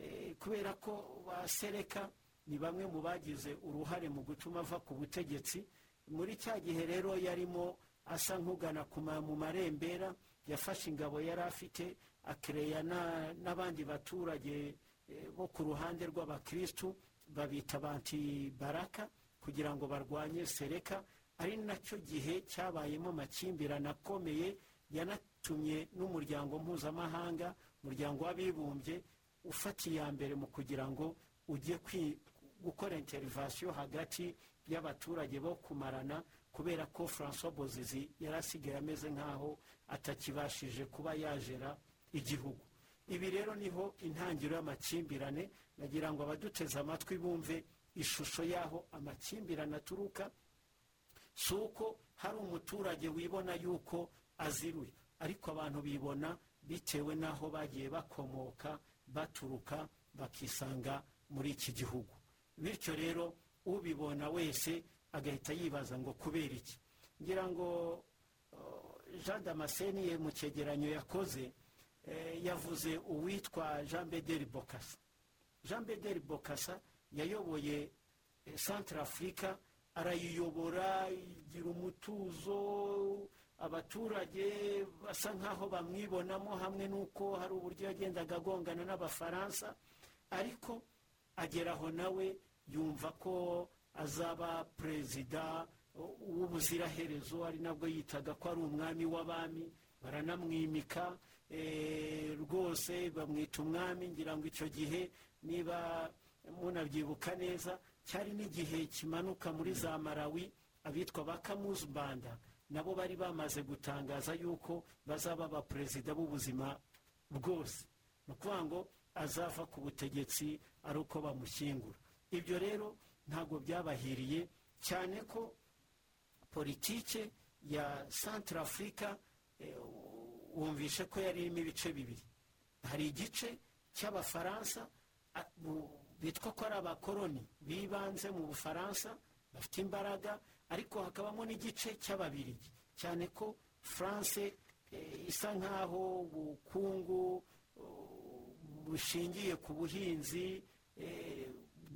E: Eh, kubera ko basereka ni bamwe mu bagize uruhare mu gutuma ava ku butegetsi. Muri cya gihe rero yarimo asa nk'ugana mu marembera yafashe ingabo yari afite akereya na- n'abandi baturage eh, bo ku ruhande rw'abakirisitu babita bantibaraka kugira ngo barwanye sereka. Ari na cyo gihe cyabayemo amakimbirane akomeye yanatumye n'umuryango mpuzamahanga umuryango w'abibumbye ufata iya mbere mu kugira ngo ujye gukora interivasiyo hagati y'abaturage bo kumarana kubera ko francois bozizi yari asigaye ameze nk'aho atakibashije kuba yajera igihugu. Ibi rero ni ho intangiriro y'amakimbirane nagira ngo abaduteze amatwi bumve ishusho y'aho amakimbirane aturuka si uko hari umuturage wibona yuko aziruye. Ariko abantu bibona bitewe n'aho bagiye bakomoka baturuka bakisanga muri iki gihugu. Bityo rero ubibona wese agahita yibaza ngo kubera iki? Ngira ngo uh, jean damascene ye mu cyegeranyo yakoze eh, yavuze uwitwa jean bederi bokasa jean bederi bokasa yayoboye eh, centre afurika arayiyobora igira umutuzo abaturage basa nk'aho bamwibonamo hamwe n'uko hari uburyo yagendaga agongana n'abafaransa ariko agera aho nawe yumva ko azaba perezida w'ubuziraherezo ari nabwo yitaga ko ari umwami w'abami baranamwimika eh, rwose bamwita umwami ngira ngo icyo gihe niba munabyibuka neza cyari n'igihe kimanuka muri za marawi abitwa ba kamuzubanda nabo bari bamaze gutangaza yuko bazaba abaperezida b'ubuzima bwose. Ni ukuvuga ngo azava ku butegetsi ari uko bamushyingura. Ibyo rero ntabwo byabahiriye cyane ko politike ya santara afurika wumvishe ko yari irimo ibice bibiri. Hari igice cy'abafaransa bitwa ko ari abakoroni bibanze mu bufaransa bafite imbaraga ariko hakabamo n'igice cy'ababirigi cyane ko france eh, isa nk'aho ubukungu uh, bushingiye ku buhinzi eh,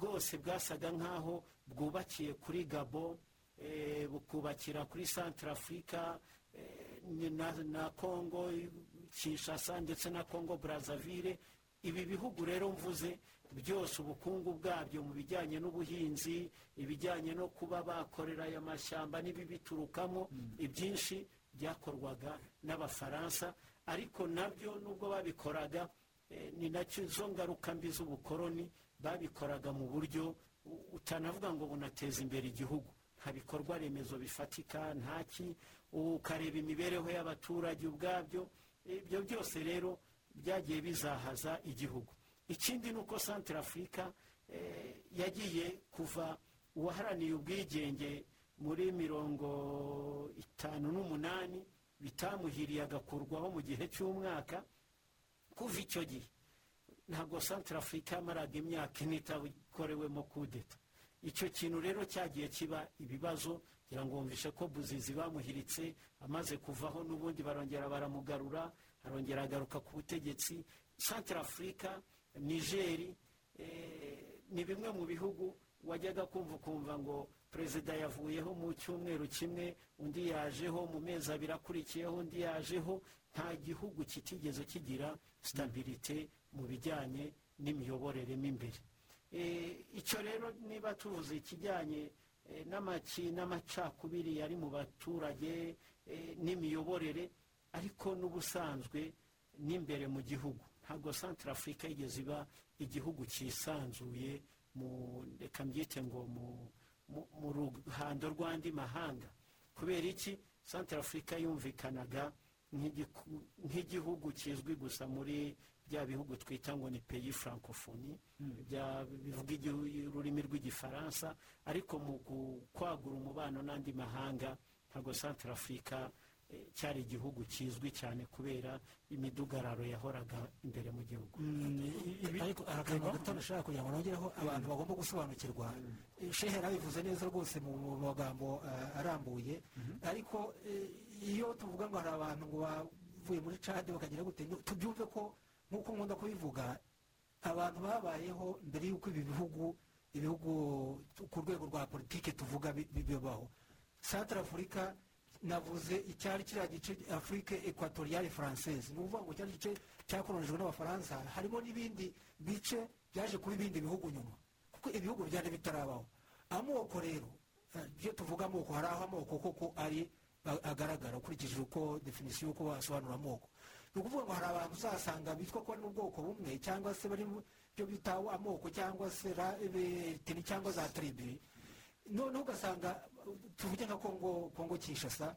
E: bwose bwasaga nk'aho bwubakiye kuri gabo eh, bukubakira kuri centre afurika na, na congo kinshasa ndetse na congo brazzaville. Ibi bihugu rero mvuze byose ubukungu bwabyo mu bijyanye n'ubuhinzi ibijyanye no kuba bakorera aya mashyamba n'ibibiturukamo ibyinshi byakorwaga n'abafaransa. Ariko na byo nubwo babikoraga eh, ni na cyo izo ngaruka mbi z'ubukoroni babikoraga mu buryo utanavuga ngo bunateza imbere igihugu. Nta bikorwa remezo bifatika ntaki ukareba imibereho y'abaturage ubwabyo ibyo byose rero byagiye bizahaza igihugu. Ikindi ni uko santara afurika eh, yagiye kuva uwaharaniye ubwigenge muri mirongo itanu n'umunani bitamuhiriye agakurwaho mu gihe cy'umwaka. Kuva icyo gihe ntabwo santara afurika yamaraga imyaka ine itakorewemo kudeta. Icyo kintu rero cyagiye kiba ibibazo kugira ngo ko buzizi bamuhiritse amaze kuvaho n'ubundi barongera baramugarura arongera agaruka ku butegetsi. Santara afurika nigeri eh, ni bimwe mu bihugu wajyaga kumva ukumva ngo perezida yavuyeho mu cyumweru kimwe undi yajeho mu mezi abiri akurikiyeho undi yajeho nta gihugu kitigeze kigira sitabirite mu bijyanye n'imiyoborere mo imbere. Icyo rero niba tuzi ikijyanye n'amaki n'amacakubiri yari mu baturage n'imiyoborere ariko n'ubusanzwe n'imbere mu gihugu. Ntabwo santara afurika yigeze iba igihugu cyisanzuye mu reka mbyite ngo mu ruhando rw'andi mahanga. Kubera iki? Santara afurika yumvikanaga nk'igihugu kizwi gusa muri bya bihugu twita ngo ni peyi francophonie bivuga ururimi rw'igifaransa ariko mu kwagura umubano n'andi mahanga ntabwo santara afurika cyari igihugu kizwi cyane kubera imidugararo yahoraga imbere mu gihugu.
F: Ariko hari akantu gato nashaka kugira ngo nongereho abantu bagomba gusobanukirwa. Shehe yarabivuze neza rwose mu magambo arambuye. Ariko iyo tuvuga ngo hari abantu ngo bavuye muri cade bakagera gute? Tubyumve ko nk'uko nkunda kubivuga abantu babayeho mbere y'uko ibi bihugu ibihugu ku rwego rwa politiki tuvuga bibaho. Santara afurika navuze icyari kiriya gice afurike ekwatoriyale faranseze ni ukuvuga ngo cyari igice cyakoronijwe n'abafaransa. Harimo n'ibindi bice byaje kuba ibindi bihugu nyuma kuko ibihugu byari bitarabaho. Amoko rero iyo tuvuga amoko hari aho amoko koko ari agaragara ukurikije uko definisiyo uko basobanura amoko. Ni ukuvuga ngo hari abantu uzasanga bitwa ko bari mu bwoko bumwe cyangwa se bari mu byo bita amoko cyangwa se teni cyangwa za tiribi noneho ugasanga tuvuge nka kongo kongo kinshasa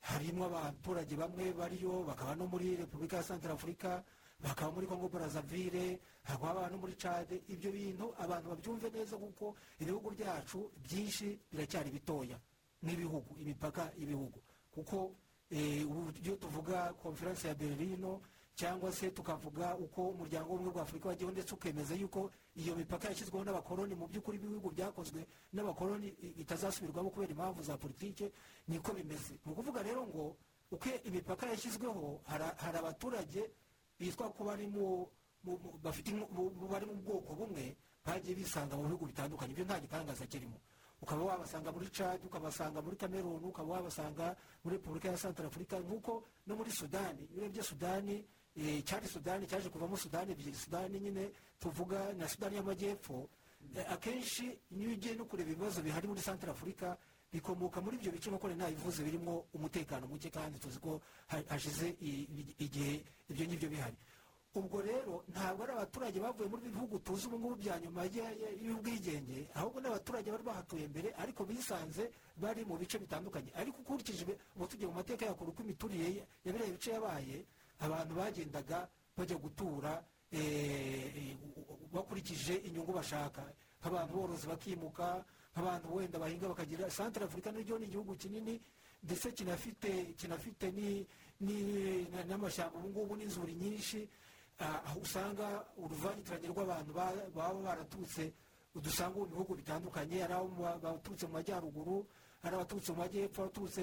F: harimo abaturage bamwe bariyo bakaba no muri repubulika ya santara afurika bakaba muri kongo brazzaville hakaba no muri cade ibyo bintu abantu babyumve neza kuko ibihugu byacu byinshi biracyari bitoya. Nk'ibihugu imipaka y'ibihugu. Kuko iyo tuvuga konferensi ya berlino cyangwa se tukavuga uko umuryango w'ubumwe bwa afurika wagiyeho ndetse ukemeza yuko iyo mipaka yashyizweho n'abakoloni mu by'ukuri ibihugu byakozwe n'abakoloni bitazasubirwamo kubera impamvu za politiki niko bimeze. Ni ukuvuga rero ngo uko imipaka yashyizweho hari abaturage bitwa ko bari mu bari mu bwoko bumwe bagiye bisanga mu bihugu bitandukanye. Ibyo nta gitangaza kirimo. Ukaba wabasanga muri cadi ukabasanga muri kameruni ukaba wabasanga muri repubulika ya santara afurika nk'uko no muri sudani iyo urebye sudani cyari sudani cyaje kuvamo sudani ebyiri sudani nyine tuvuga na sudani y'amajyepfo akenshi niyo ugiye no kureba ibibazo bihari muri santara afurika bikomoka muri ibyo bice nk'uko nabivuze birimo umutekano muke kandi tuzi ko hashize igihe ibyo ngibyo bihari. Ubwo rero ntabwo ari abaturage bavuye muri bihugu tuzi ubu ngubu bya nyuma y'ubwigenge ahubwo ni abaturage bari bahatuye mbere ariko bisanze bari mu bice bitandukanye. Ariko ukurikije ubu tugiye mu mateka yakora uko imiturire ya biriya bice yabaye abantu bagendaga bajya gutura bakurikije inyungu bashaka. Nk'abantu borozi bakimuka nk'abantu wenda bahinga bakagira santara afurika niryo ni igihugu kinini ndetse kinafite kinafite n'amashyamba ubu ngubu n'inzuri nyinshi. Aho usanga uruvangitirane rw'abantu baba baraturutse dusanga mu bihugu bitandukanye ari abaturutse mu majyaruguru ari abaturutse mu majyepfo abaturutse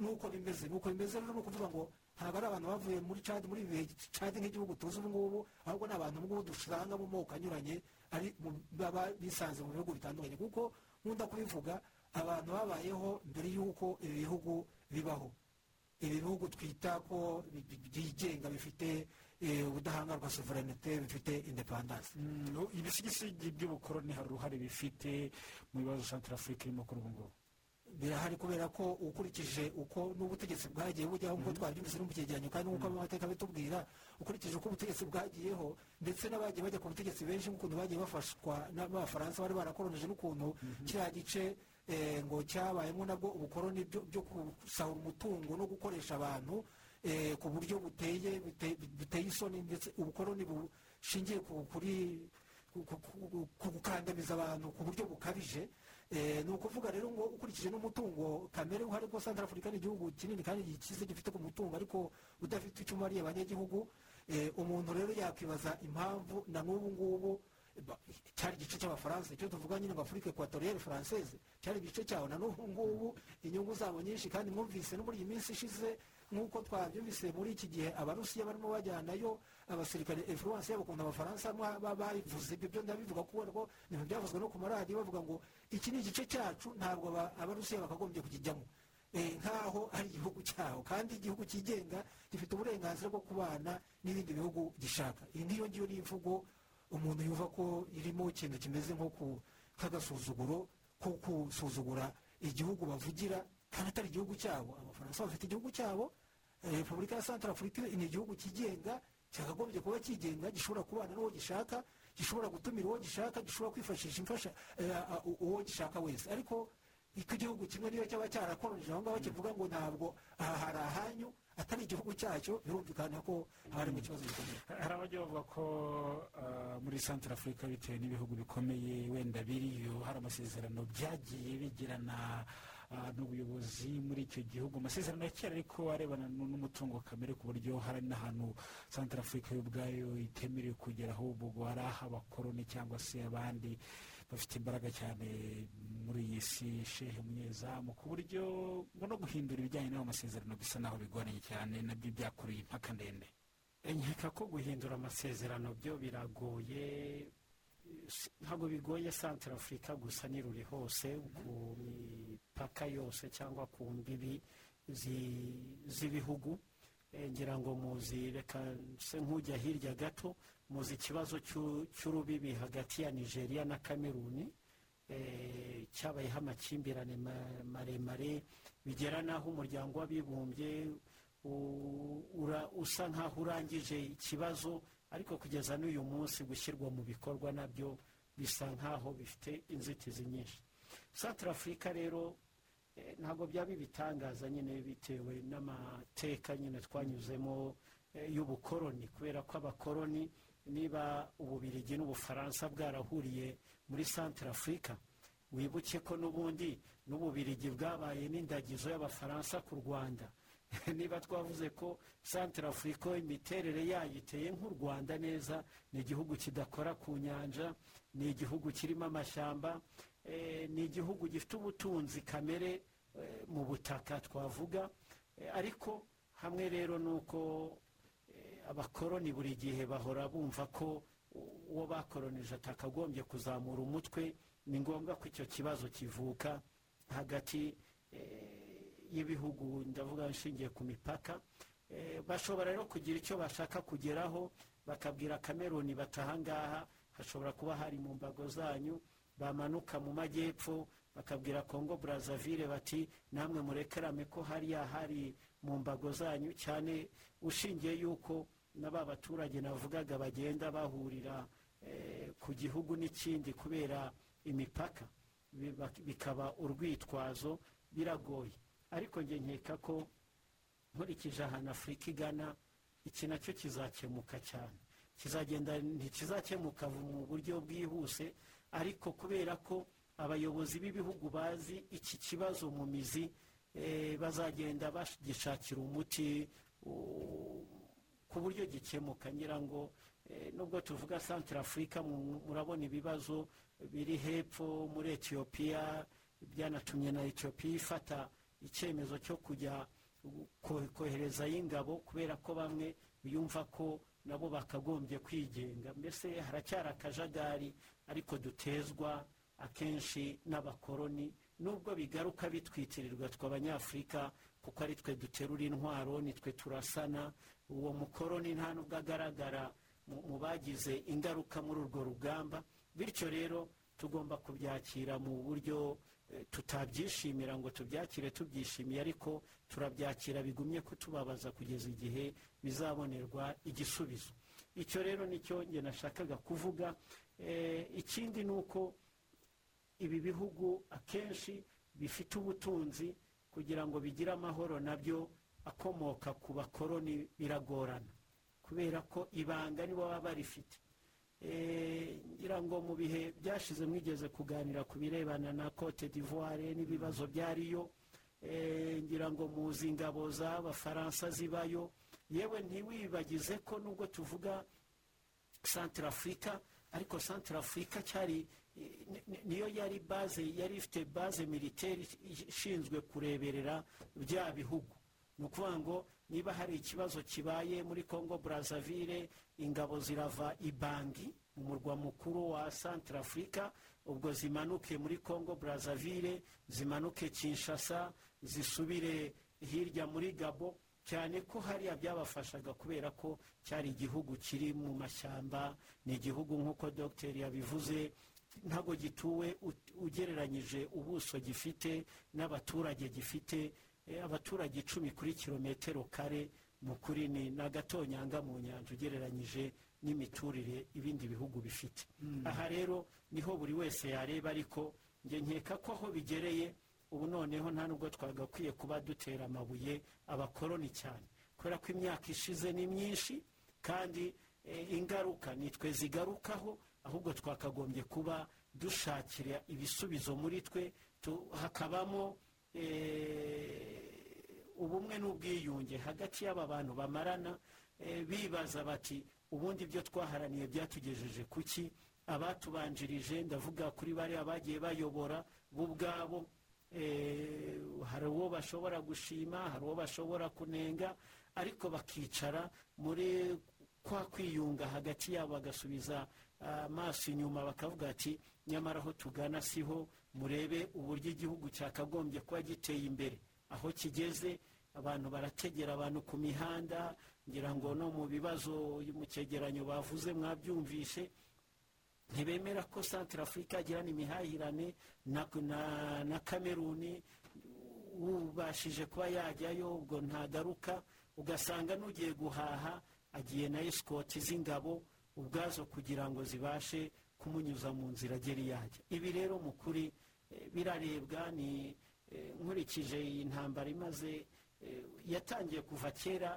F: nuko bimeze nuko bimeze rero ni ukuvuga ngo ntabwo ari abantu bavuye muri cadi muri bihe cadi nk'igihugu tuzi ubu ngubu ahubwo ni abantu ubu ngubu dusanga mu moko anyuranye ari baba bisanze mu bihugu bitandukanye. Kuko nkunda kubivuga abantu babayeho mbere y'uko ibi bihugu bibaho. Ibi bihugu twita ko byigenga bifite ubudahangarwa sovereignite bifite indepandanse
D: ibisigisigi by'ubukoroni hari uruhare bifite mu bibazo santara afurika irimo kuri ubu ngubu
F: birahari kubera ko ukurikije uko n'ubutegetsi bwagiye bujyaho nk'uko twabyumvise no mu cyegeranyo kandi nk'uko amateka bitubwira ukurikije uko ubutegetsi bwagiyeho ndetse n'abagiye bajya ku butegetsi benshi nk'ukuntu bagiye bafashwa n'abafaransa bari barakoronije n'ukuntu kiriya gice ngo cyabayemo nabwo ubukoroni byo gusahura umutungo no gukoresha abantu ku buryo buteye biteye isoni ndetse ubukoroni bushingiye kuri ku gukandamiza abantu ku buryo bukabije. Ni ukuvuga rero ngo ukurikije n'umutungo kamere uhari ko santara afurika ni igihugu kinini kandi gikize gifite ku mutungo ariko udafite icyo umariye abanyagihugu. Umuntu rero yakwibaza impamvu na n'ubu ngubu cyari igice cy'abafaransa icyo tuvuga nyine ngo afurika ekwatoriyeri faranseze cyari igice cyaho. Na n'ubu ngubu inyungu zabo nyinshi kandi mwumvise no muri iyi minsi ishize nk'uko twabyumvise muri iki gihe abarusiya barimo bajyanayo abasirikare influence yabo ukuntu abafaransa babivuze. Ibyo byo ndabivuga kubera ko ibintu byavuzwe no ku maradiyo bavuga ngo iki ni igice cyacu ntabwo aba- abarusiya bakagombye kukijyamo Eh, nk'aho ari igihugu cyaho. Kandi igihugu cyigenga gifite uburenganzira bwo kubana n'ibindi bihugu gishaka. Iyi ngiyo ngiyo ni imvugo umuntu yumva ko irimo ikintu kimeze nko ku- nk'agasuzuguro ko gusuzugura igihugu bavugira kandi atari igihugu cyabo abafaransa bafite igihugu cyabo eh, repubulika ya santara afurika ni igihugu cyigenga cyakagombye kuba cyigenga gishobora kubana n'uwo gishaka gishobora gutumira uwo gishaka gishobora kwifashisha imfasha eh, uwo gishaka wese. Ariko iko igihugu kimwe niyo cyaba cyarakoronije aho ngaho kivuga ngo ntabwo aha hari ahanyu atari igihugu cyacyo birumvikana ko haba harimo ikibazo gikomeye.
D: Hari abajya bavuga ko ah, muri santara afurika bitewe n'ibihugu bikomeye wenda biriyo hari amasezerano byagiye bigirana n'ubuyobozi muri icyo gihugu. Amasezerano ya kera ariko arebana n'umutungo kamere ku buryo hari n'ahantu santara afurika yo ubwayo itemerewe kugera ahubwo hari aho abakoroni cyangwa se abandi bafite imbaraga cyane muri iyi si. Shehe munyezamu ku buryo no guhindura ibijyanye n'ayo masezerano bisa naho bigoranye cyane na byo byakuruye impaka ndende.
E: Nkeka ko guhindura amasezerano byo biragoye ntabwo bigoye santara afurika gusa niruri hose ku mipaka yose cyangwa ku mbibi zi- z'ibihugu. Eh, ngira ngo muzi reka se nk'ujya hirya gato muzi ikibazo cy'u- cy'urubibi hagati ya nigeria na kameruni eh, cyabayeho amakimbirane ma- maremare bigera n'aho umuryango w'abibumbye usa nk'aho urangije ikibazo ariko kugeza n'uyu munsi gushyirwa mu bikorwa na byo bisa nk'aho bifite inzitizi nyinshi. Santara afurika rero eh, ntabwo byaba ibitangaza nyine bitewe n'amateka nyine twanyuzemo eh, y'ubukoroni kubera ko abakoroni niba ububirigi n'ubufaransa bwarahuriye muri santara afurika wibuke ko n'ubundi n'ububirigi bwabaye n'indagizo y'abafaransa ku rwanda. niba twavuze ko santara afurika imiterere yayo iteye nk'u rwanda neza ni igihugu kidakora ku nyanja ni igihugu kirimo amashyamba eh, ni igihugu gifite ubutunzi kamere eh, mu butaka twavuga. Eh, ariko hamwe rero ni uko abakoroni buri gihe bahora bumva ko uwo bakoronije atakagombye kuzamura umutwe ni ngombwa ko icyo kibazo kivuka hagati y'ibihugu ndavuga nshingiye ku mipaka Eh, bashobora rero kugira icyo bashaka kugeraho bakabwira kameruni bati ahangaha hashobora kuba hari mu mbago zanyu bamanuka mu majyepfo bakabwira kongo burazavire bati namwe murekerame ko hariya hari mu mbago zanyu cyane ushingiye yuko na ba baturage navugaga bagenda bahurira eh, ku gihugu n'ikindi kubera imipaka. Bikaba urwitwazo biragoye. Ariko njye nkeka ko nkurikije ahantu afurika igana iki na cyo kizakemuka cyane. Kizagenda ntikizakemuka mu buryo bwihuse ariko kubera ko abayobozi b'ibihugu bazi iki kibazo mu mizi eh, bazagenda bagishakira umuti ku buryo gikemuka. Ngira ngo eh, nubwo tuvuga santara afurika mu- murabona ibibazo biri hepfo muri etiyopiya byanatumye na etiyopiya ifata icyemezo cyo kujya ko- koherezayo ingabo kubera ko bamwe biyumva ko nabo bakagombye kwigenga. Mbese haracyari akajagari ariko dutezwa akenshi n'abakoroni nubwo bigaruka bitwitirirwa twe abanyafurika kuko ari twe duterura intwaro nitwe turasana. Uwo mukoroni nta nubwo agaragara mu bagize ingaruka muri urwo rugamba. Bityo rero tugomba kubyakira mu buryo tutabyishimira ngo tubyakire tubyishimiye ariko turabyakira bigumye kutubabaza kugeza igihe bizabonerwa igisubizo. Icyo rero ni cyo njye nashakaga kuvuga Eh, ikindi ni uko ibi bihugu akenshi bifite ubutunzi kugira ngo bigire amahoro na byo akomoka ku bakoroni biragorana. Kubera ko ibanga nibo baba barifite. Ngira ngo mu bihe byashize mwigeze kuganira ku birebana na cote d'ivoire n'ibibazo byariyo. Eh, ngira ngo muzi ingabo z'abafaransa zibayo. Yewe ntiwibagize ko nubwo tuvuga santara afurika ariko santara afurika cyari ni- ni- niyo yari baze yari ifite baze militeri ishinzwe kureberera bya bihugu. Ni ukuvuga ngo niba hari ikibazo kibaye muri congo brazzaville ingabo zirava ibangi umurwa mukuru wa centre afurika ubwo zimanuke muri congo brazzaville zimanuke kinshasa zisubire hirya muri gabo cyane ko hariya byabafashaga kubera ko cyari igihugu kiri mu mashyamba ni igihugu nk'uko dogiteri yabivuze ntabwo gituwe ugereranyije ubuso gifite n'abaturage gifite abaturage icumi kuri kilometero kare mu kuri ni n'agatonyanga mu nyanja ugereranyije n'imiturire ibindi bihugu bifite. Aha rero ni ho buri wese yareba ariko njye nkeka ko aho bigereye ubu noneho nta nubwo twagakwiye kuba dutera amabuye abakoroni cyane. Kubera ko imyaka ishize ni myinshi kandi ingaruka nitwe zigarukaho ahubwo twakagombye kuba dushakira ibisubizo muri twe hakabamo ubumwe n'ubwiyunge hagati y'aba bantu bamarana bibaza bati ubundi ibyo twaharaniye byatugejeje ku ki abatubanjirije ndavuga kuri bariya bagiye bayobora bo ubwabo hari uwo bashobora gushima hari uwo bashobora kunenga ariko bakicara muri kwa kwiyunga hagati yabo bagasubiza amaso inyuma bakavuga ati nyamara aho tugana siho murebe uburyo igihugu cyakagombye kuba giteye imbere. Aho kigeze abantu barategera abantu ku mihanda ngira ngo no mu bibazo mu cyegeranyo bavuze mwabyumvishe ntibemera ko santire afurika agirana imihahirane na kameruni ubashije kuba yajyayo ubwo ntagaruka ugasanga n'ugiye guhaha agiye na esikoti z'ingabo ubwazo kugira ngo zibashe kumunyuza mu nzira agera yajya. Ibi rero mu kuri birarebwa ni nkurikije iyi ntambara imaze yatangiye kuva kera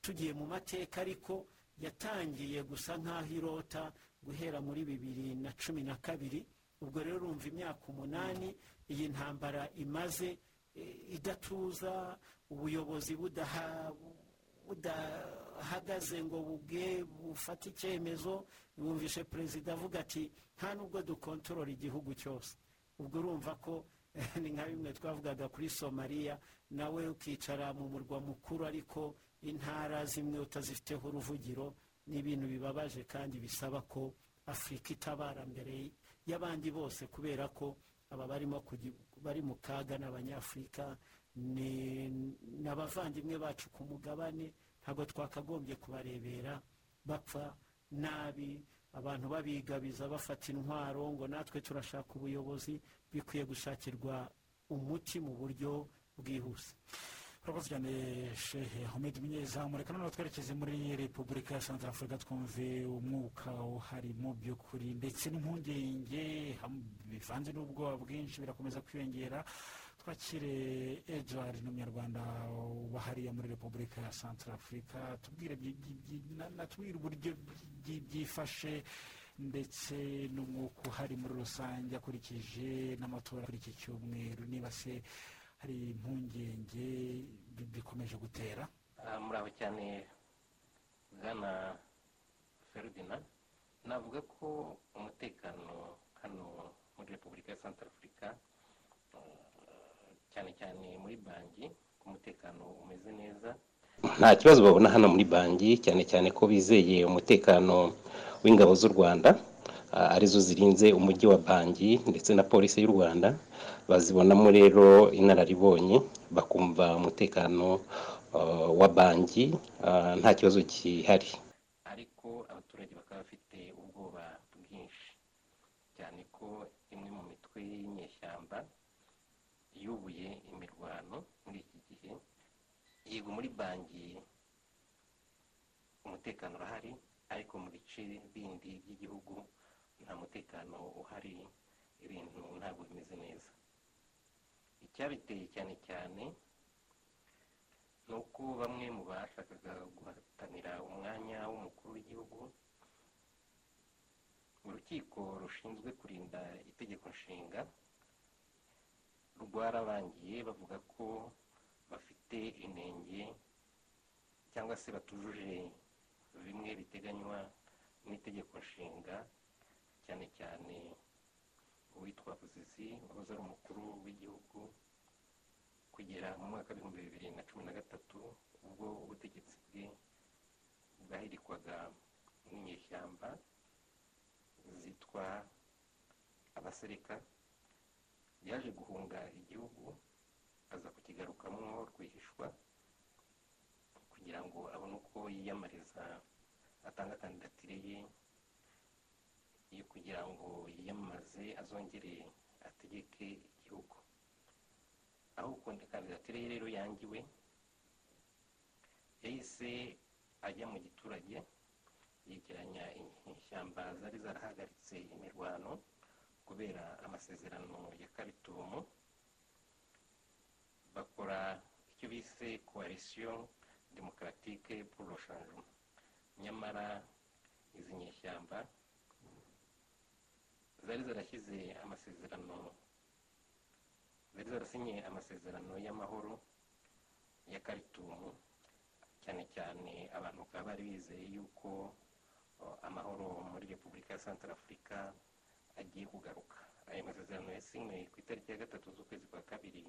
E: tugiye mu mateka ariko yatangiye gusa nk'aho irota guhera muri bibiri na cumi na kabiri. Ubwo rero urumva imyaka umunani iyi ntambara imaze idatuza ubuyobozi budahagaze ngo bubwe bufate icyemezo. Bumvishe perezida avuga ati nta nubwo dukontorora igihugu cyose. Ubwo urumva ko ni nka bimwe twavugaga kuri somaliya nawe ukicara mu murwa mukuru ariko intara zimwe utazifiteho uruvugiro ni ibintu bibabaje kandi bisaba ko afurika itabara mbere y'abandi bose kubera ko aba barimo bari mu kaga n'abanyafurika ni abavandimwe bacu ku mugabane ntabwo twakagombye kubarebera bapfa nabi abantu babigabiza bafata intwaro ngo natwe turashaka ubuyobozi bikwiye gushakirwa umuti mu buryo bwihuse.
D: Urakoze cyane shehe ahmed munyezamu reka noneho twerekeze muri repubulika ya santara afurika twumve umwuka uhari mu by'ukuri ndetse n'impungenge bivanze n'ubwoba bwinshi birakomeza kwiyongera. Twakire edouard n'umunyarwanda uba hariya muri repubulika ya santara afurika tubwire natubwire uburyo byifashe ndetse n'umwuka uhari muri rusange akurikije n'amatora kuri iki cyumweru. Niba se hari impungenge bikomeje gutera?
N: Muraho cyane bwana feridina navuga ko umutekano hano muri repubulika ya santara afurika cyane cyane muri banki ko umutekano umeze neza. Nta kibazo babona hano muri banki cyane cyane ko bizeye umutekano w'ingabo z'u rwanda ari zo zirinze umujyi wa banki ndetse na polisi y'u rwanda. Bazibonamo rero inararibonye bakumva umutekano wa banki nta kibazo gihari ariko abaturage bakaba bafite ubwoba bwinshi cyane ko imwe mu mitwe y'inyeshyamba yubuye imirwano muri iki gihe yego muri banki umutekano urahari ariko mu bice bindi by'igihugu nta mutekano uhari ibintu ntabwo bimeze neza. Icyabiteye cyane cyane ni uko bamwe mu bashakaga guhatanira umwanya w'umukuru w'igihugu urukiko rushinzwe kurinda itegeko nshinga rwarabangiye bavuga ko bafite inenge cyangwa se batujuje bimwe biteganywa n'itegeko nshinga cyane cyane uwitwa buzizi wahoze ari umukuru w'igihugu ku kugera mu mwaka w'ibihumbi bibiri na cumi na gatatu ubwo ubutegetsi bwe bwahirikwaga n'inyeshyamba zitwa abasereka. Yaje guhunga igihugu aza kukigarukamo rwihishwa kugira ngo abone uko yiyamariza atanga kandidatire ye yo kugira ngo yiyamamaze azongere ategeke igihugu. Aho ukunda kandidatire ye rero yangiwe yahise ajya mu giturage yegeranya ishyamba zari zarahagaritse imirwano kubera amasezerano ya karitumu bakora icyo bise pour le changement. Nyamara izi nyeshyamba zari zarashyize amasezerano zari zarasinye amasezerano y'amahoro ya karitumu cyane cyane abantu bakaba bari bizeye yuko uh, amahoro muri repubulika ya santara afurika agiye kugaruka aya masezerano yasinywe ku itariki ya gatatu z'ukwezi kwa kabiri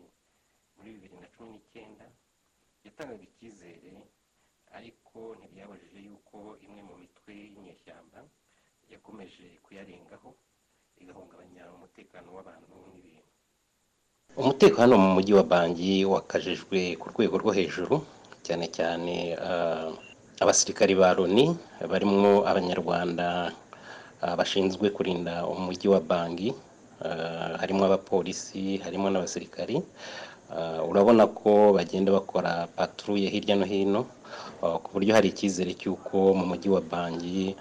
N: muri bibiri na cumi n'icyenda yatangaga icyizere ariko ntibyabujije yuko imwe mu mitwe y'inyeshyamba yakomeje kuyarengaho igahungabanya umutekano w'abantu n'ibintu umutekano mu mujyi wa bangi wakajijwe ku rwego rwo hejuru cyane cyane abasirikari ba loni barimo abanyarwanda bashinzwe kurinda umujyi wa bangi ah, harimo abapolisi harimo n'abasirikari. Ah, urabona ko bagenda bakora paturuye hirya no hino ku buryo hari icyizere cy'uko mu mujyi wa bangi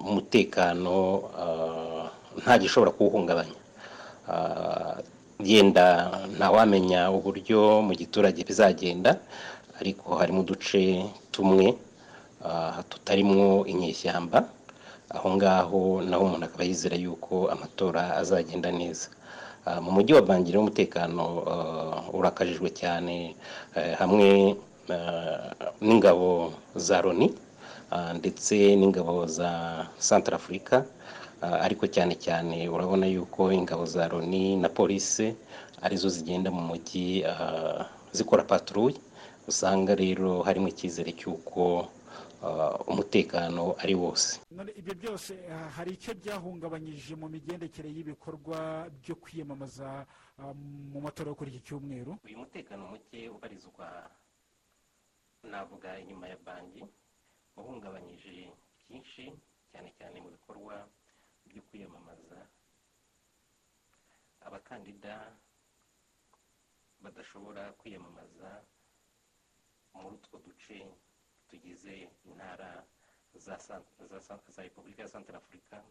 N: umutekano nta gishobora kuwuhungabanya. Yenda ntawamenya uburyo mu giturage bizagenda ariko harimo uduce tumwe tutarimwo inyeshyamba. Aho ngaho naho umuntu akaba yizera yuko amatora azagenda neza. Ah, mu mujyi wa bangira umutekano ah, urakajijwe cyane eh, hamwe ah, n'ingabo za loni ndetse n'ingabo za santara afurika ariko cyane cyane urabona yuko ingabo za loni na polisi ari zo zigenda mu mujyi zikora paturuye usanga rero harimo icyizere cy'uko umutekano ari wose.
D: None ibyo byose hari icyo byahungabanyije mu migendekere y'ibikorwa byo kwiyamamaza ah, mu matora yo kuri iki cyumweru.
N: Uyu mutekano muke ubarizwa navuga inyuma ya banki wahungabanyije byinshi cyane cyane mu bikorwa byo kwiyamamaza. Abakandida badashobora kwiyamamaza muri utwo duce tugize intara za repubulika ya santara afurika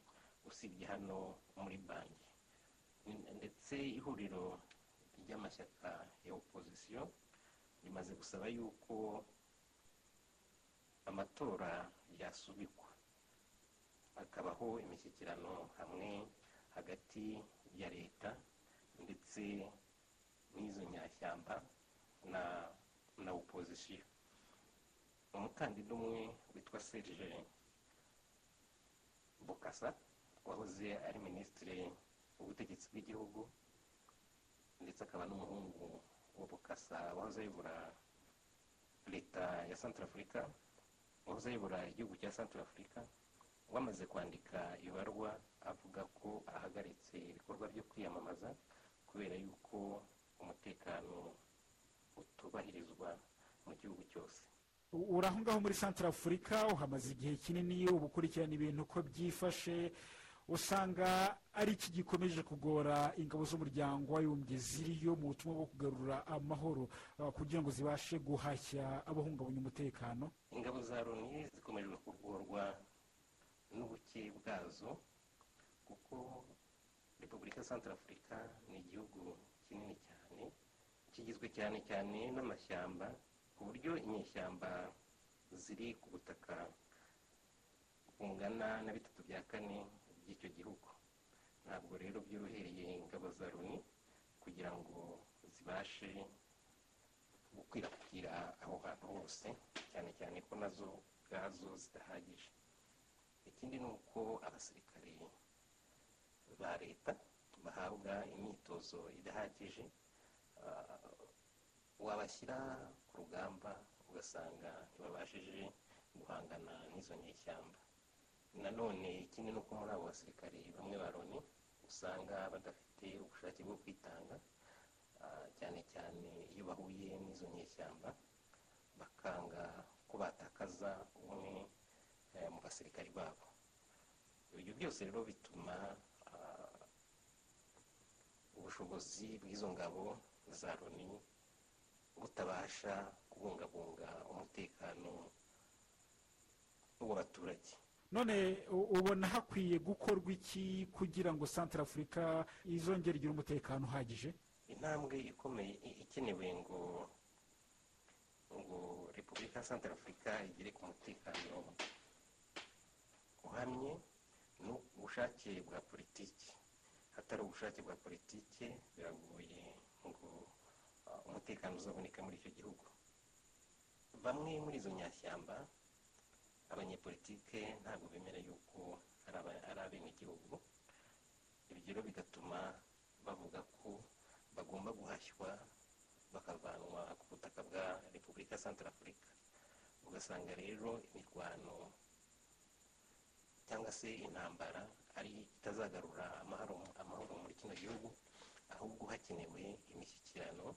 N: usibye hano muri banki. Ndetse ihuriro ry'amashyaka ya opozisiyo rimaze gusaba yuko amatora yasubikwa. Hakabaho imishyikirano hamwe hagati ya leta ndetse n'izo nyashyamba na na opozisiyo umukandida umwe witwa serge bukasa wahoze ari minisitiri w'ubutegetsi bw'igihugu ndetse akaba n'umuhungu wa bukasa wahoze ayobora leta ya santara afurika wahoze ayobora igihugu cya santara afurika wamaze kwandika ibarwa avuga ko ahagaritse ibikorwa byo kwiyamamaza kubera yuko umutekano utubahirizwa mu gihugu cyose.
D: Uri aho ngaho muri santara afurika uhamaze igihe kinini uba ukurikirana ibintu uko byifashe usanga ari iki gikomeje kugora ingabo z'umuryango w'abibumbye ziriyo mu butumwa bwo kugarura amahoro ah, kugira ngo zibashe guhashya abahungabanya umutekano?
N: Ingabo za loni zikomeje kugorwa n'ubuke bwazo kuko repubulika ya santara afurika ni igihugu kinini cyane kigizwe cyane cyane n'amashyamba ku buryo inyeshyamba ziri ku butaka bungana na bitatu bya kane by'icyo gihugu. Ntabwo rero byorohereye ingabo za loni kugira ngo zibashe gukwirakwira aho hantu hose cyane cyane ko na zo ubwazo zidahagije. Ikindi ni uko abasirikare ba leta bahabwa imyitozo idahagije ah, wabashyira ku rugamba ugasanga ntibabashije guhangana n'izo nyeshyamba. Nanone ikindi ni uko muri abo basirikare bamwe ba loni usanga badafite ubushake bwo kwitanga ah, cyane cyane iyo bahuye n'izo nyeshyamba bakanga ko batakaza umwe eh, mu basirikari babo. Ibyo byose rero bituma ah, ubushobozi bw'izo ngabo za loni butabasha kubungabunga umutekano w'abaturage.
D: None ubona hakwiye gukorwa iki kugira ngo santara afurika izongere igire umutekano uhagije?
N: Intambwe ikomeye ikenewe ngo ngo repubulika ya santara afurika igere ku mutekano uhamye ni ubushake bwa politiki. Hatari ubushake bwa politiki biragoye ngo umutekano uzaboneka muri icyo gihugu. Bamwe muri izo nyashyamba abanyepolitike ntabwo bemera yuko ari abenegihugu. Ibyo rero bigatuma bavuga ko bagomba guhashywa bakavanwa ku butaka bwa repubulika santara afurika ugasanga rero imirwano cyangwa se intambara ari itazagarura amahoro muri kino gihugu ahubwo hakenewe imishyikirano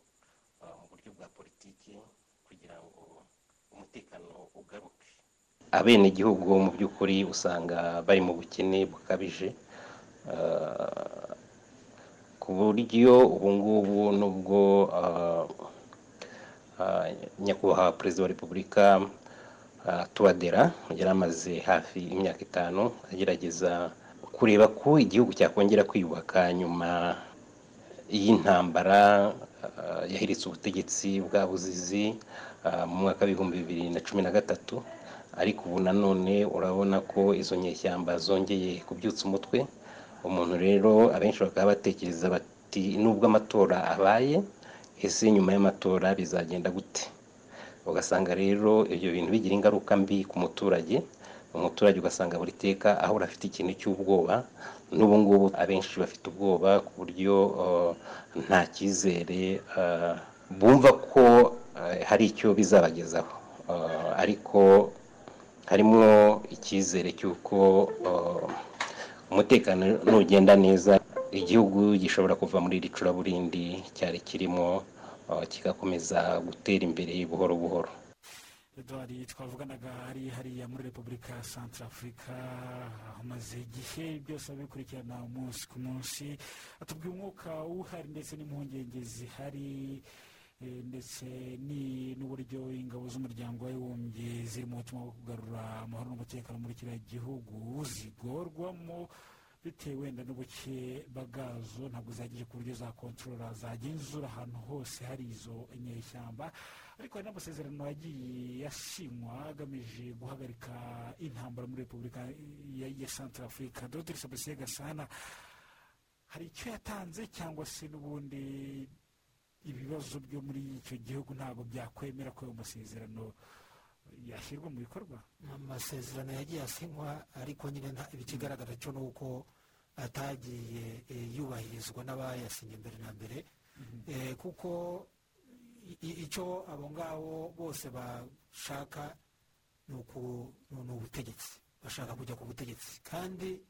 N: mu buryo bwa politiki kugira ngo umutekano ugaruke abenegihugu mu by'ukuri usanga bari mu bukene bukabije ah, ku buryo ubu ngubu nubwo ah, nyakubahwa perezida wa repubulika ah, tuwadera yari amaze hafi imyaka itanu agerageza kureba ko igihugu cyakongera kwiyubaka nyuma y'intambara yahiritse ubutegetsi bwa buzizi ah, mu mwaka w'ibihumbi bibiri na cumi na gatatu. Ariko ubu nanone urabona ko izo nyeshyamba zongeye kubyutsa umutwe. Umuntu rero abenshi bakaba batekereza bati nubwo amatora abaye ese nyuma y'amatora bizagenda gute? Ugasanga rero ibyo bintu bigira ingaruka mbi ku muturage. Umuturage ugasanga buri teka ahora afite ikintu cy'ubwoba. N'ubu ngubu abenshi bafite ubwoba ku buryo uh, nta cyizere uh, bumva ko uh, hari icyo bizabagezaho. Ariko harimo icyizere cy'uko umutekano nugenda neza igihugu gishobora kuva muri iri curaburindi cyari kirimo kigakomeza gutera imbere buhoro buhoro.
D: Edouard twavuganaga hari hariya muri repubulika ya santara afurika hamaze igihe byose abikurikirana umunsi ku munsi. Atubwira umwuka uhari ndetse n'impungenge zihari eh, ndetse n'uburyo ingabo z'umuryango w'abibumbye ziri mu butumwa bwo kugarura amahoro n'umutekano muri kiriya gihugu zigorwamo bitewe wenda n'ubuke bwazo. Ntabwo zihagije ku buryo zakontorora zagenzura ahantu hose hari izo nyeshyamba. Ariko hari n'amasezerano yagiye yasinywa agamije guhagarika intambara muri repubulika ya, santara afurika dr. Sabasiye gasana hari icyo yatanze cyangwa se n'ubundi ibibazo byo muri icyo gihugu ntabwo byakwemera ko ayo masezerano yashyirwa mu bikorwa?
F: Amasezerano yagiye asinywa ariko nyine nta- ikigaragara cyo ni uko atagiye eh, yubahirizwa n'abayasinye mbere na mbere. Eh, kuko icyo abo ngabo bose bashaka ni ubutegetsi. Bashaka kujya ku butegetsi. Kandi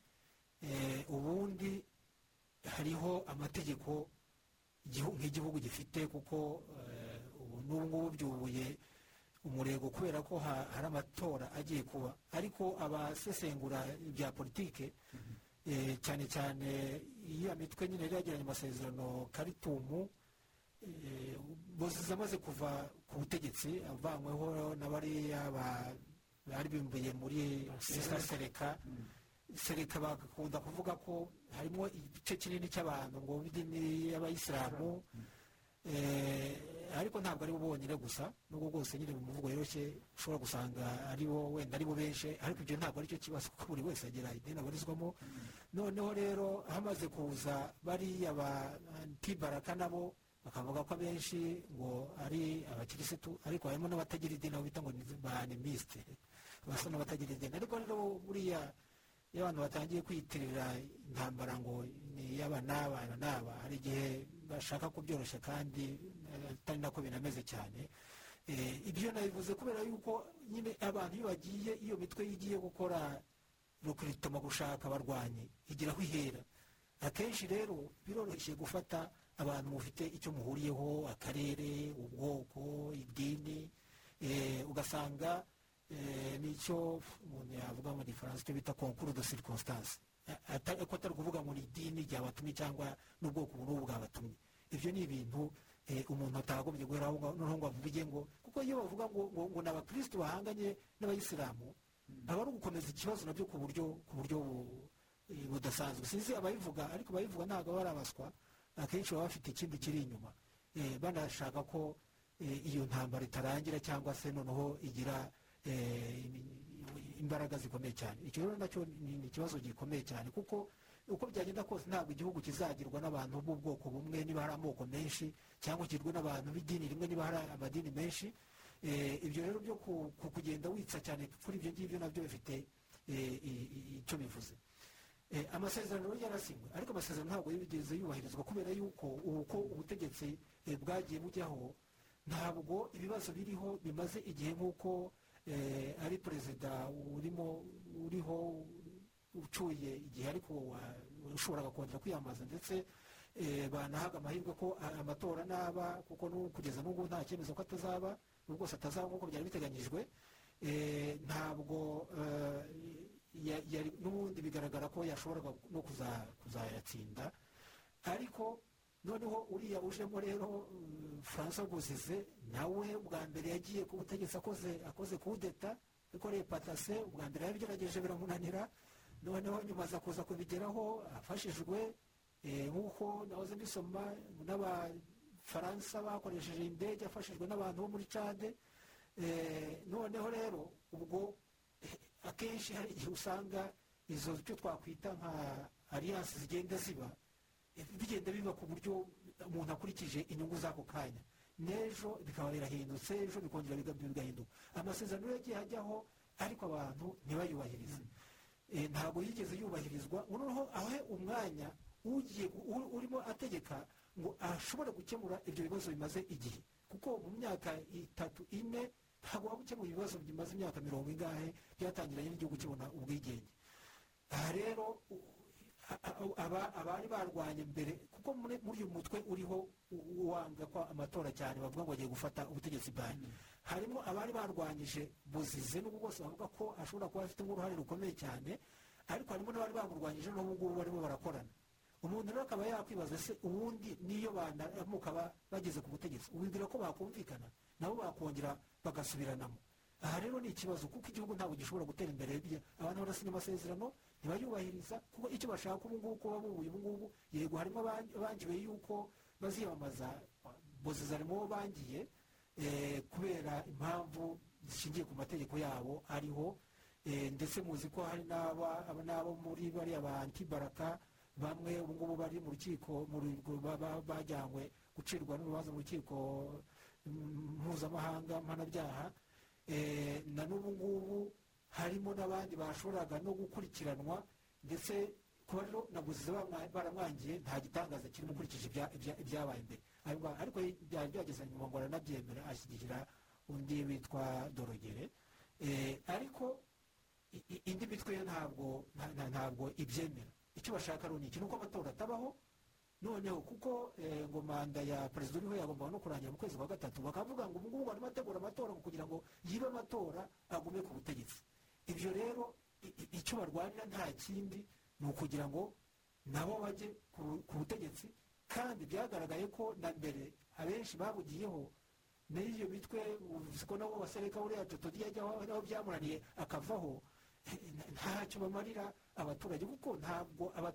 F: eh, ubundi hariho amategeko igihu- nk'igihugu gifite kuko eh, ubu n'ubu ngubu byubuye umurego kubera ko ha- hari amatora agiye kuba. Ariko abasesengura ibya politike eh, cyane cyane iyo mitwe nyine yari yagiranye amasezerano karitumu bose zamaze kuva ku butegetsi avanyweho na bariya ba- bari bimbuye muri sisa sereka sereka bagakunda kuvuga ko harimo igice kinini cy'abantu ngo b'idini y'abayisilamu. Eh, ariko ntabwo ari bo bonyine gusa nubwo bwose nyine mu mvugo yoroshye ushobora gusanga ari bo wenda ari bo benshi ariko ibyo ntabwo ari cyo kibazo kuko buri wese agira idini abarizwamo. Noneho rero hamaze kuza bariya ba antibaraka nabo bakavuga ko abenshi ngo ari abakirisitu ariko harimo n'abatagira idini abo bita ngo ni ba animiste basa n'abatagira idini. Ariko rero buriya iyo abantu batangiye kwiyitirira intambara ngo ni iy'aba n'aba na n'aba hari igihe bashaka kubyoroshya kandi eh, atari nako binameze cyane. Eh, ibyo nabivuze kubera yuko nyine abantu iyo bagiye iyo mitwe igiye gukora rukiritoma gushaka abarwanyi igira aho ihera. Akenshi rero biroroshye gufata abantu mufite icyo muhuriyeho akarere ubwoko idini eh, ugasanga eh, ni cyo umuntu yavuga mu gifaransa icyo bita konkuru circonstance atari ko atari ukuvuga ngo ni idini ryabatumye cyangwa n'ubwoko ubu n'ubu bwabatumye ibyo ni ibintu eh, umuntu atagombye guhera aho noneho ngo avuge ngo kuko iyo bavuga ngo ngo ni abakirisitu bahanganye n'abayisilamu aba ari ugukomeza ikibazo na byo ku buryo ku buryo bu- budasanzwe. Sinzi ababivuga ariko ababivuga ntabwo baba ari abaswa. Akenshi baba bafite ikindi kiri inyuma. Eh, banashaka ko eh, iyo ntambara itarangira cyangwa se noneho igira eh, imbaraga zikomeye cyane. Icyo rero na cyo ni ikibazo gikomeye cyane kuko uko byagenda kose ntabwo igihugu kizagirwa n'abantu b'ubwoko bumwe niba hari amoko menshi cyangwa kigirwe n'abantu b'idini rimwe niba hari amadini menshi. Ibyo rero byo ku- ku- kugenda witsa cyane kuri ibyo ngibyo na byo bifite icyo bivuze. Amasezerano rero yarasinywe ariko amasezerano ntabwo yigeze yubahirizwa kubera yuko uko ubutegetsi eh, bwagiye bujyaho ntabwo ibibazo biriho bimaze igihe nk'uko eh, ari perezida urimo uriho ucuye igihe ariko wa- ushoboraga kongera kwiyamamaza ndetse eh, banahaga amahirwe ko amatora naba kuko kugeza n'ubu nta cyemezo ko atazaba rwose atazaba nk'uko byari biteganyijwe. Eh, ntabwo eh, n'ubundi bigaragara ko yashoboraga no kuza- kuzayatsinda. Ariko noneho uriya ujemo rero uh, francois bozize nawe bwa mbere yagiye ku butegetsi akoze kudeta ikoreye patase ubwa mbere yabigerageje biramunanira. Noneho nyuma aza kuza kubigeraho afashijwe eh, nk'uko nahoze mbisoma n'abafaransa bakoresheje indege afashijwe n'abantu bo muri cade Eh, noneho rero ubwo eh, akenshi hari igihe usanga izo cyo twakwita nka alliance zigenda ziba bigenda biba ku buryo umuntu akurikije inyungu z'ako kanya. N'ejo bikaba birahindutse ejo bikongera biga- bigahinduka. Amasezerano yagiye ajyaho ariko abantu ntibayubahirize. Eh, ntabwo yigeze yubahirizwa. Noneho ahe umwanya ugiye urimo ategeka ngo ashobore gukemura ibyo bibazo bimaze igihe. Kuko mu myaka itatu ine ntabwo waba ukemuye ibibazo bimaze imyaka mirongo ingahe byatangiranye n'igihugu kibona ubwigenge. Aha rero abari barwanye mbere kuko muri uyu mutwe uriho wanga ko amatora cyane bavuga ngo bagiye gufata ubutegetsi bwanyu harimo abari barwanyije buzize n'ubwo bwose bavuga ko ashobora kuba afite uruhare rukomeye cyane ariko harimo n'abari bamurwanyije n'ubu ngubu barimo barakorana. Umuntu rero akaba yakwibaza se ubundi niyo banamuka ba- bageze ku butegetsi ubibwira ko bakumvikana? Nabo bakongera bagasubiranamo aha rero ni ikibazo kuko igihugu ntabwo gishobora gutera imbere. Abantu barasinya amasezerano ntibayubahiriza kuko icyo bashaka ubu ngubu kuba bubuye ubu ngubu yego harimo aban- abangiwe yuko baziyamamaza boziza harimo bangiye eh, kubera impamvu zishingiye ku mategeko yabo ariho eh, ndetse muzi ko hari n'abo muri bariya ba antibaraka bamwe ubu ngubu bari mu rukiko bajyanywe gucirwa n'urubanza mu rukiko mpuzamahanga mpanabyaha Eh, na n'ubu ngubu harimo n'abandi bashoboraga no gukurikiranwa ndetse kuba rero na buzize bamwa- baramwangiye nta gitangaza kirimo ukurikije ibya- ibya- ibyabaye mbere. Ayo nga- ariko byari byageze nyuma ngo aranabyemera ashyigikira undi witwa dorogere. Eh, ariko indi mitwe yo ntabwo nta- nta- ntabwo ibyemera. Icyo bashaka ni iki? Ni uko amatora atabaho noneho kuko eh, ngo manda ya perezida uriho yagombaga no kurangira mu kwezi kwa gatatu bakavuga ngo ubu ngubu barimo bategura amatora kugira ngo yibe amatora agume ku butegetsi. Ibyo rero icyo barwanira nta kindi ni ukugira ngo nabo bajye ku- butegetsi kandi byagaragaye ko na mbere abenshi babugiyeho n'iyo mitwe ko nabo basereka uriya jotodi yajyaho naho byamunaniye akavaho. Eh, ntacyo bamarira abaturage kuko ntabwo aba-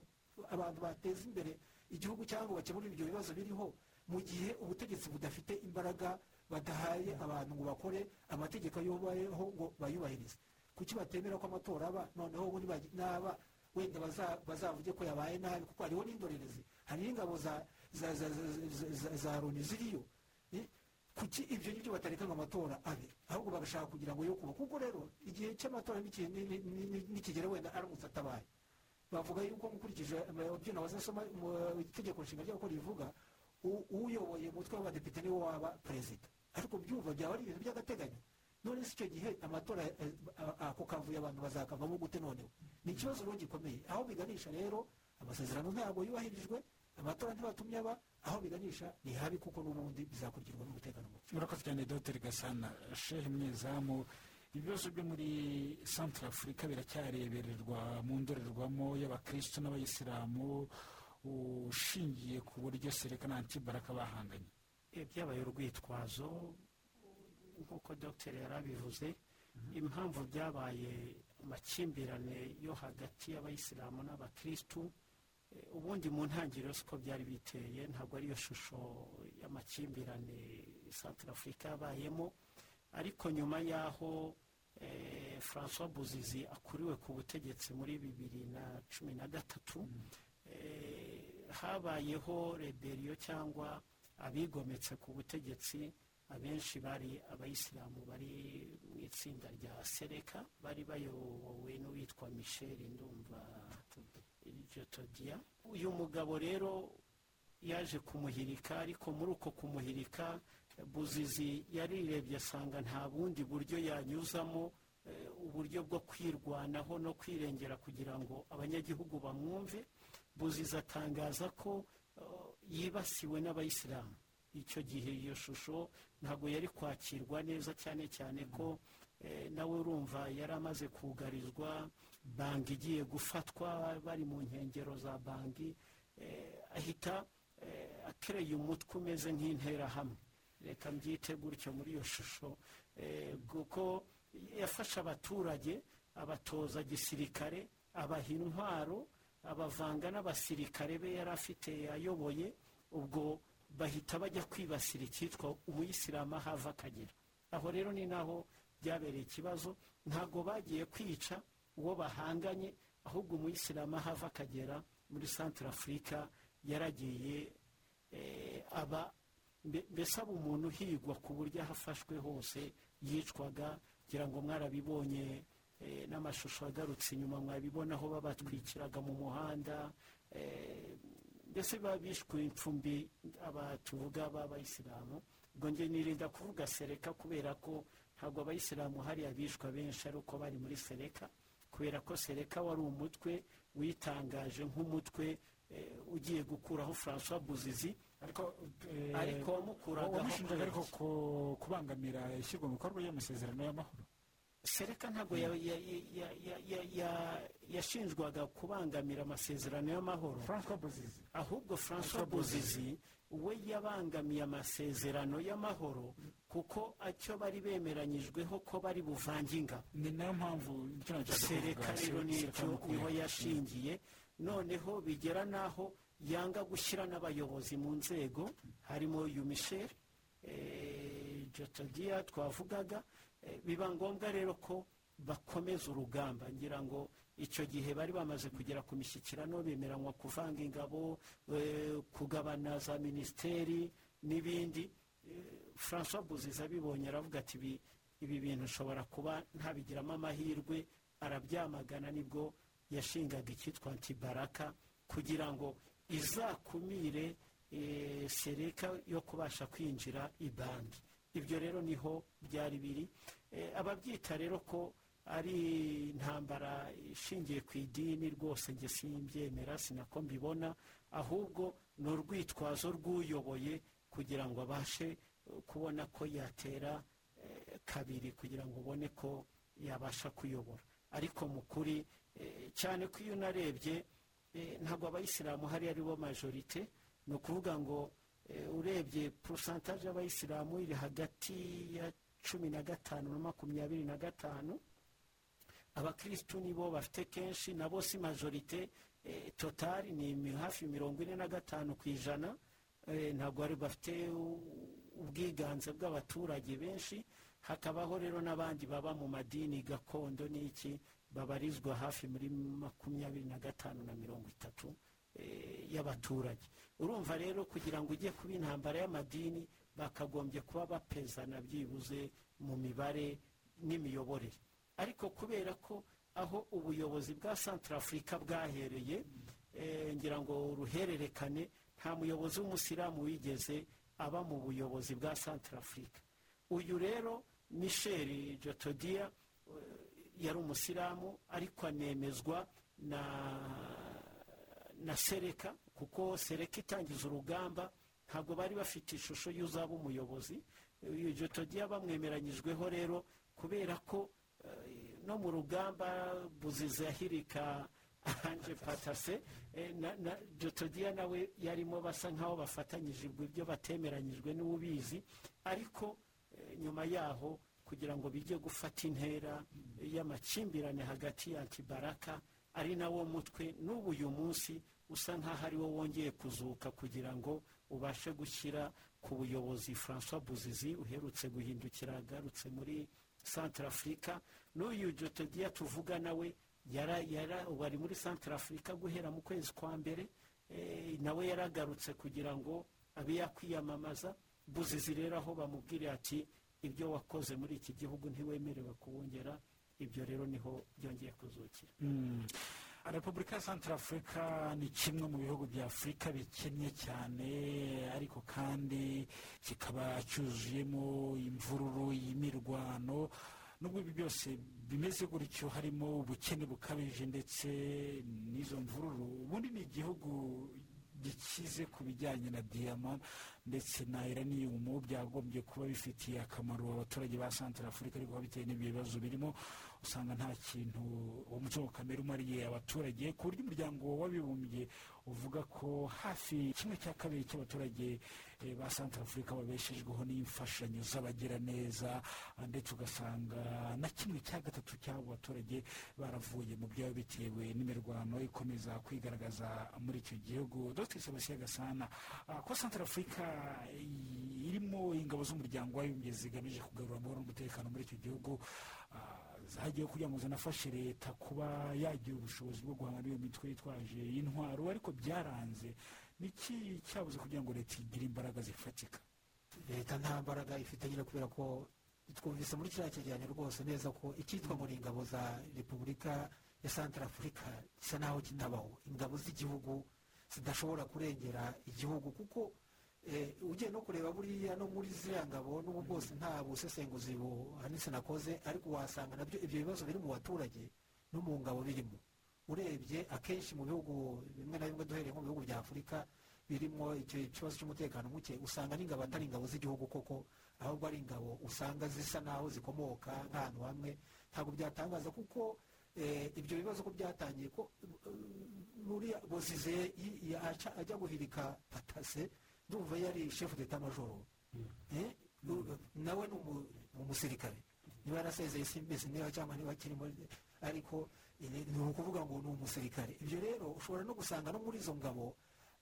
F: abantu bateza imbere igihugu cyangwa bakemura ibyo bibazo biriho mu gihe ubutegetsi budafite imbaraga badahaye abantu ngo bakore amategeko yubayeho ngo bayubahirize. Kuki batemera ko amatora aba? Noneho ubundi naba wenda baza- bazavuge ko yabaye nabi? Kuko hariho n'indorerezi. Hariho ingabo za loni ziriyo. Kuki ibyo ngibyo batareka ngo amatora abe? Ahubwo bagashaka kugira ngo yo kuba kuko rero igihe cy'amatora niki- ni- ni- ni- ni- nikigera wenda aramutse atabaye. Bavuga yuko mukurikije ibyo nahoze nsoma mu itegeko nshinga ry'uko rivuga uyoboye umutwe w'abadepite niwo waba perezida ariko byumva byaba ari ibintu by'agateganyo. None si icyo gihe amatora eh, ako kavuye abantu bazakavamo gute noneho? Ni ikibazo rero gikomeye. Aho biganisha rero amasezerano ntabwo yubahirijwe amatora ntibatumye aba aho biganisha ni habi kuko n'ubundi bizakurikirwa n'umutekano muke.
D: Murakoze cyane dr. Gasana. Shehe mwezamu ibibazo byo muri centre afurika biracyarebererwa mu ndorerwamo y'abakristo n'abayisilamu ushingiye ku buryo sereka na antibaraka bahanganye
E: Eh, byabaye urwitwazo nk'uko dogiteri yari abivuze impamvu byabaye amakimbirane yo hagati y'abayisilamu n'abakirisitu eh, ubundi mu ntangiriro siko byari biteye ntabwo ariyo shusho y'amakimbirane santire afurika yabayemo. Ariko nyuma y'aho francois buzizi akuriwe ku butegetsi muri bibiri na cumi na gatatu. Eh, habayeho reberiyo cyangwa abigometse ku butegetsi. Abenshi bari abayisilamu bari mu itsinda rya sereka bari bayobowe n'uwitwa michel ndumva jotodiya uyu mugabo rero yaje kumuhirika ariko muri uko kumuhirika buzizi yarirebye asanga nta bundi buryo yanyuzamo eh, uburyo bwo kwirwanaho no kwirengera kugira ngo abanyagihugu bamwumve. Buzizi atangaza ko eh, yibasiwe n'abayisilamu. Icyo gihe iyo shusho ntabwo yari kwakirwa neza cyane cyane ko eh, nawe urumva yari amaze kugarizwa banki igiye gufatwa bari mu nkengero za banki ahita akereye umutwe umeze nk'interahamwe. Reka mbyite gutyo muri iyo shusho. Eh, kuko yafashe abaturage abatoza gisirikare abaha intwaro abavanga n'abasirikare be yari afite ayoboye ubwo bahita bajya kwibasira icyitwa umuyisilamu aho ava akagera. Aho rero ni naho byabereye ikibazo. Ntabwo bagiye kwica uwo bahanganye ahubwo umuyisilamu aho ava akagera muri santire afurika yaragiye eh, aba mbese aba umuntu uhigwa ku buryo aho afashwe hose yicwaga kugira ngo mwarabibonye eh, n'amashusho agarutse inyuma mwabibona aho babatwikiraga mu muhanda eh, mbese bishwe imfumbi aba tuvuga b'abayisilamu ubwo njye nirinda kuvuga sereka kubera ko ntabwo abayisilamu hariya bishwa benshi ari uko bari muri sereka kubera ko sereka wari umutwe witangaje nk'umutwe eh, ugiye gukuraho francois buzizi
D: ariko
E: ariko wamukuragaho
D: wamushinjaga ariko kubangamira ishyirwa mu bikorwa y'amasezerano y'amahoro.
E: Sereka ntabwo ya- ya- ya- ya- ya- ya- yashinjwaga kubangamira amasezerano y'amahoro. Ahubwo francois buzizi we yabangamiye amasezerano y'amahoro kuko icyo bari bemeranyijweho ko bari buvange ingabo
D: ni na yo mpamvu
E: sereka rero ni
D: cyo ni
E: ho yashingiye. Noneho bigera n'aho yanga gushyira n'abayobozi mu nzego harimo yumisheri jotodiya twavugaga Eh, biba ngombwa rero ko bakomeza urugamba ngira ngo icyo gihe bari bamaze kugera ku mishyikirano bemeranywa kuvanga ingabo eh, kugabana za minisiteri n'ibindi. Eh, francois buziza abibonye aravuga ati "Ibi- ibi bintu ushobora kuba ntabigiramo amahirwe arabyamagana ni bwo yashingaga icyitwa antibaraka kugira ngo izakumire eh, sereka yo kubasha kwinjira i banki ibyo rero ni ho byari biri. Eh, ababyita rero ko ari intambara ishingiye ku idini rwose njye simbyemera sinako mbibona ahubwo ni urwitwazo rw'uyoboye kugira ngo abashe eh, kubona ko yatera kabiri kugira ngo ubone ko yabasha kuyobora. Ariko mu kuri cyane ko iyo unarebye ntabwo abayisilamu hari ari bo majorite. Ni ukuvuga ngo eh, urebye porosantaje y'abayisilamu iri hagati ya cumi na gatanu na makumyabiri na gatanu abakirisitu nibo bafite kenshi nabo si majorite. Eh, totari ni hafi mirongo ine na gatanu ku ijana. Eh, ntabwo bari bafite ubwiganze bw'abaturage benshi. Hakabaho rero n'abandi baba mu madini gakondo n'iki babarizwa hafi muri makumyabiri na gatanu na mirongo itatu eh, y'abaturage. Urumva rero kugira ngo ujye kuba intambara y'amadini bakagombye kuba bapezana byibuze mu mibare n'imiyoborere. Ariko kubera ko aho ubuyobozi bwa santara afurika bwahereye eh, ngira ngo uruhererekane nta muyobozi w'umusilamu wigeze aba mu buyobozi bwa santara afurika uyu rero michel jotodiya yari umusilamu ariko anemezwa na na sereka kuko sereka itangiza urugamba ntabwo bari bafite ishusho y'uzaba umuyobozi. Uyu jotodiya bamwemeranyijweho rero kubera ko no mu rugamba buziza yahirika anje patase na jotodiya nawe yarimo basa nkaho bafatanyije ibyo batemeranyijwe n'ubizi ariko nyuma yaho kugira ngo bijye gufata intera y'amakimbirane hagati ya kibaraka ari nawo mutwe. N'ubu uyu munsi usa nkaho ari wo wongeye kuzuka kugira ngo ubashe gushyira ku buyobozi francois buzizi uherutse guhindukira agarutse muri santara afurika n'uyu jotodiya tuvuga nawe wari muri santara afurika guhera mu kwezi kwa mbere nawe yaragarutse kugira ngo abe yakwiyamamaza. Buzizi rero aho bamubwira ati ibyo wakoze muri iki gihugu ntiwemerewe kuwongera ibyo rero ni ho byongeye kuzukira.
D: Repubulika ya santara afurika ni kimwe mu bihugu bya afurika bikennye cyane ariko kandi kikaba cyuzuyemo imvururu y'imirwano nubwo ibi byose bimeze gutyo harimo ubukene bukabije ndetse n'izo mvururu. Ubundi ni igihugu gikize ku bijyanye na diyama ndetse na iraniyumu byagombye kuba bifitiye akamaro abaturage ba santara afurika ariko bitewe n'ibyo bibazo birimo usanga nta kintu uwo mutungo kamere umariye abaturage ku buryo umuryango w'abibumbye uvuga ko hafi kimwe cya kabiri cy'abaturage ba santara afurika babeshejweho n'imfashanyo z'abagiraneza ndetse ugasanga na kimwe cya gatatu cy'abo baturage baravuye mu byabo bitewe n'imirwano ikomeza kwigaragaza muri icyo gihugu. Dr. Sebastien gasana ko santara afurika irimo ingabo z'umuryango w'abibumbye zigamije kugarura amahoro n'umutekano muri icyo gihugu. Zagiye kugira ngo zinafashe leta kuba yagira ubushobozi bwo guhangana n'iyo mitwe yitwaje intwaro ariko byaranze niki cyabuze kugira ngo leta igire imbaraga zifatika?
F: Leta nta mbaraga ifite nyine kubera ko twumvise muri kiriya cyegeranyo rwose neza ko icyitwa ngo ni ingabo za repubulika ya santara afurika gisa naho kitabaho. Ingabo z'igihugu zidashobora kurengera igihugu kuko ugiye no kureba buriya no muri ziriya ngabo n'ubu bwose nta busesenguzi buhanitse nakoze ariko wasanga na byo ibyo bibazo biri mu baturage no mu ngabo birimo. Urebye akenshi mu bihugu bimwe na bimwe duhereye nko mu bihugu bya afurika birimo icyo kibazo cy'umutekano muke usanga n'ingabo atari ingabo z'igihugu koko ahubwo ari ingabo usanga zisa naho zikomoka nk'ahantu hamwe ntabwo byatangaza kuko ibyo bibazo ko byatangiye ko nuriya bozize ajya guhirika patase ndumva yari shefu d'etat majoro nawe ni umusirikare niba yarasezeye simbese niba cyangwa niba akirimo ariko ni ukuvuga ngo ni umusirikare. Ibyo rero ushobora no gusanga no muri izo ngabo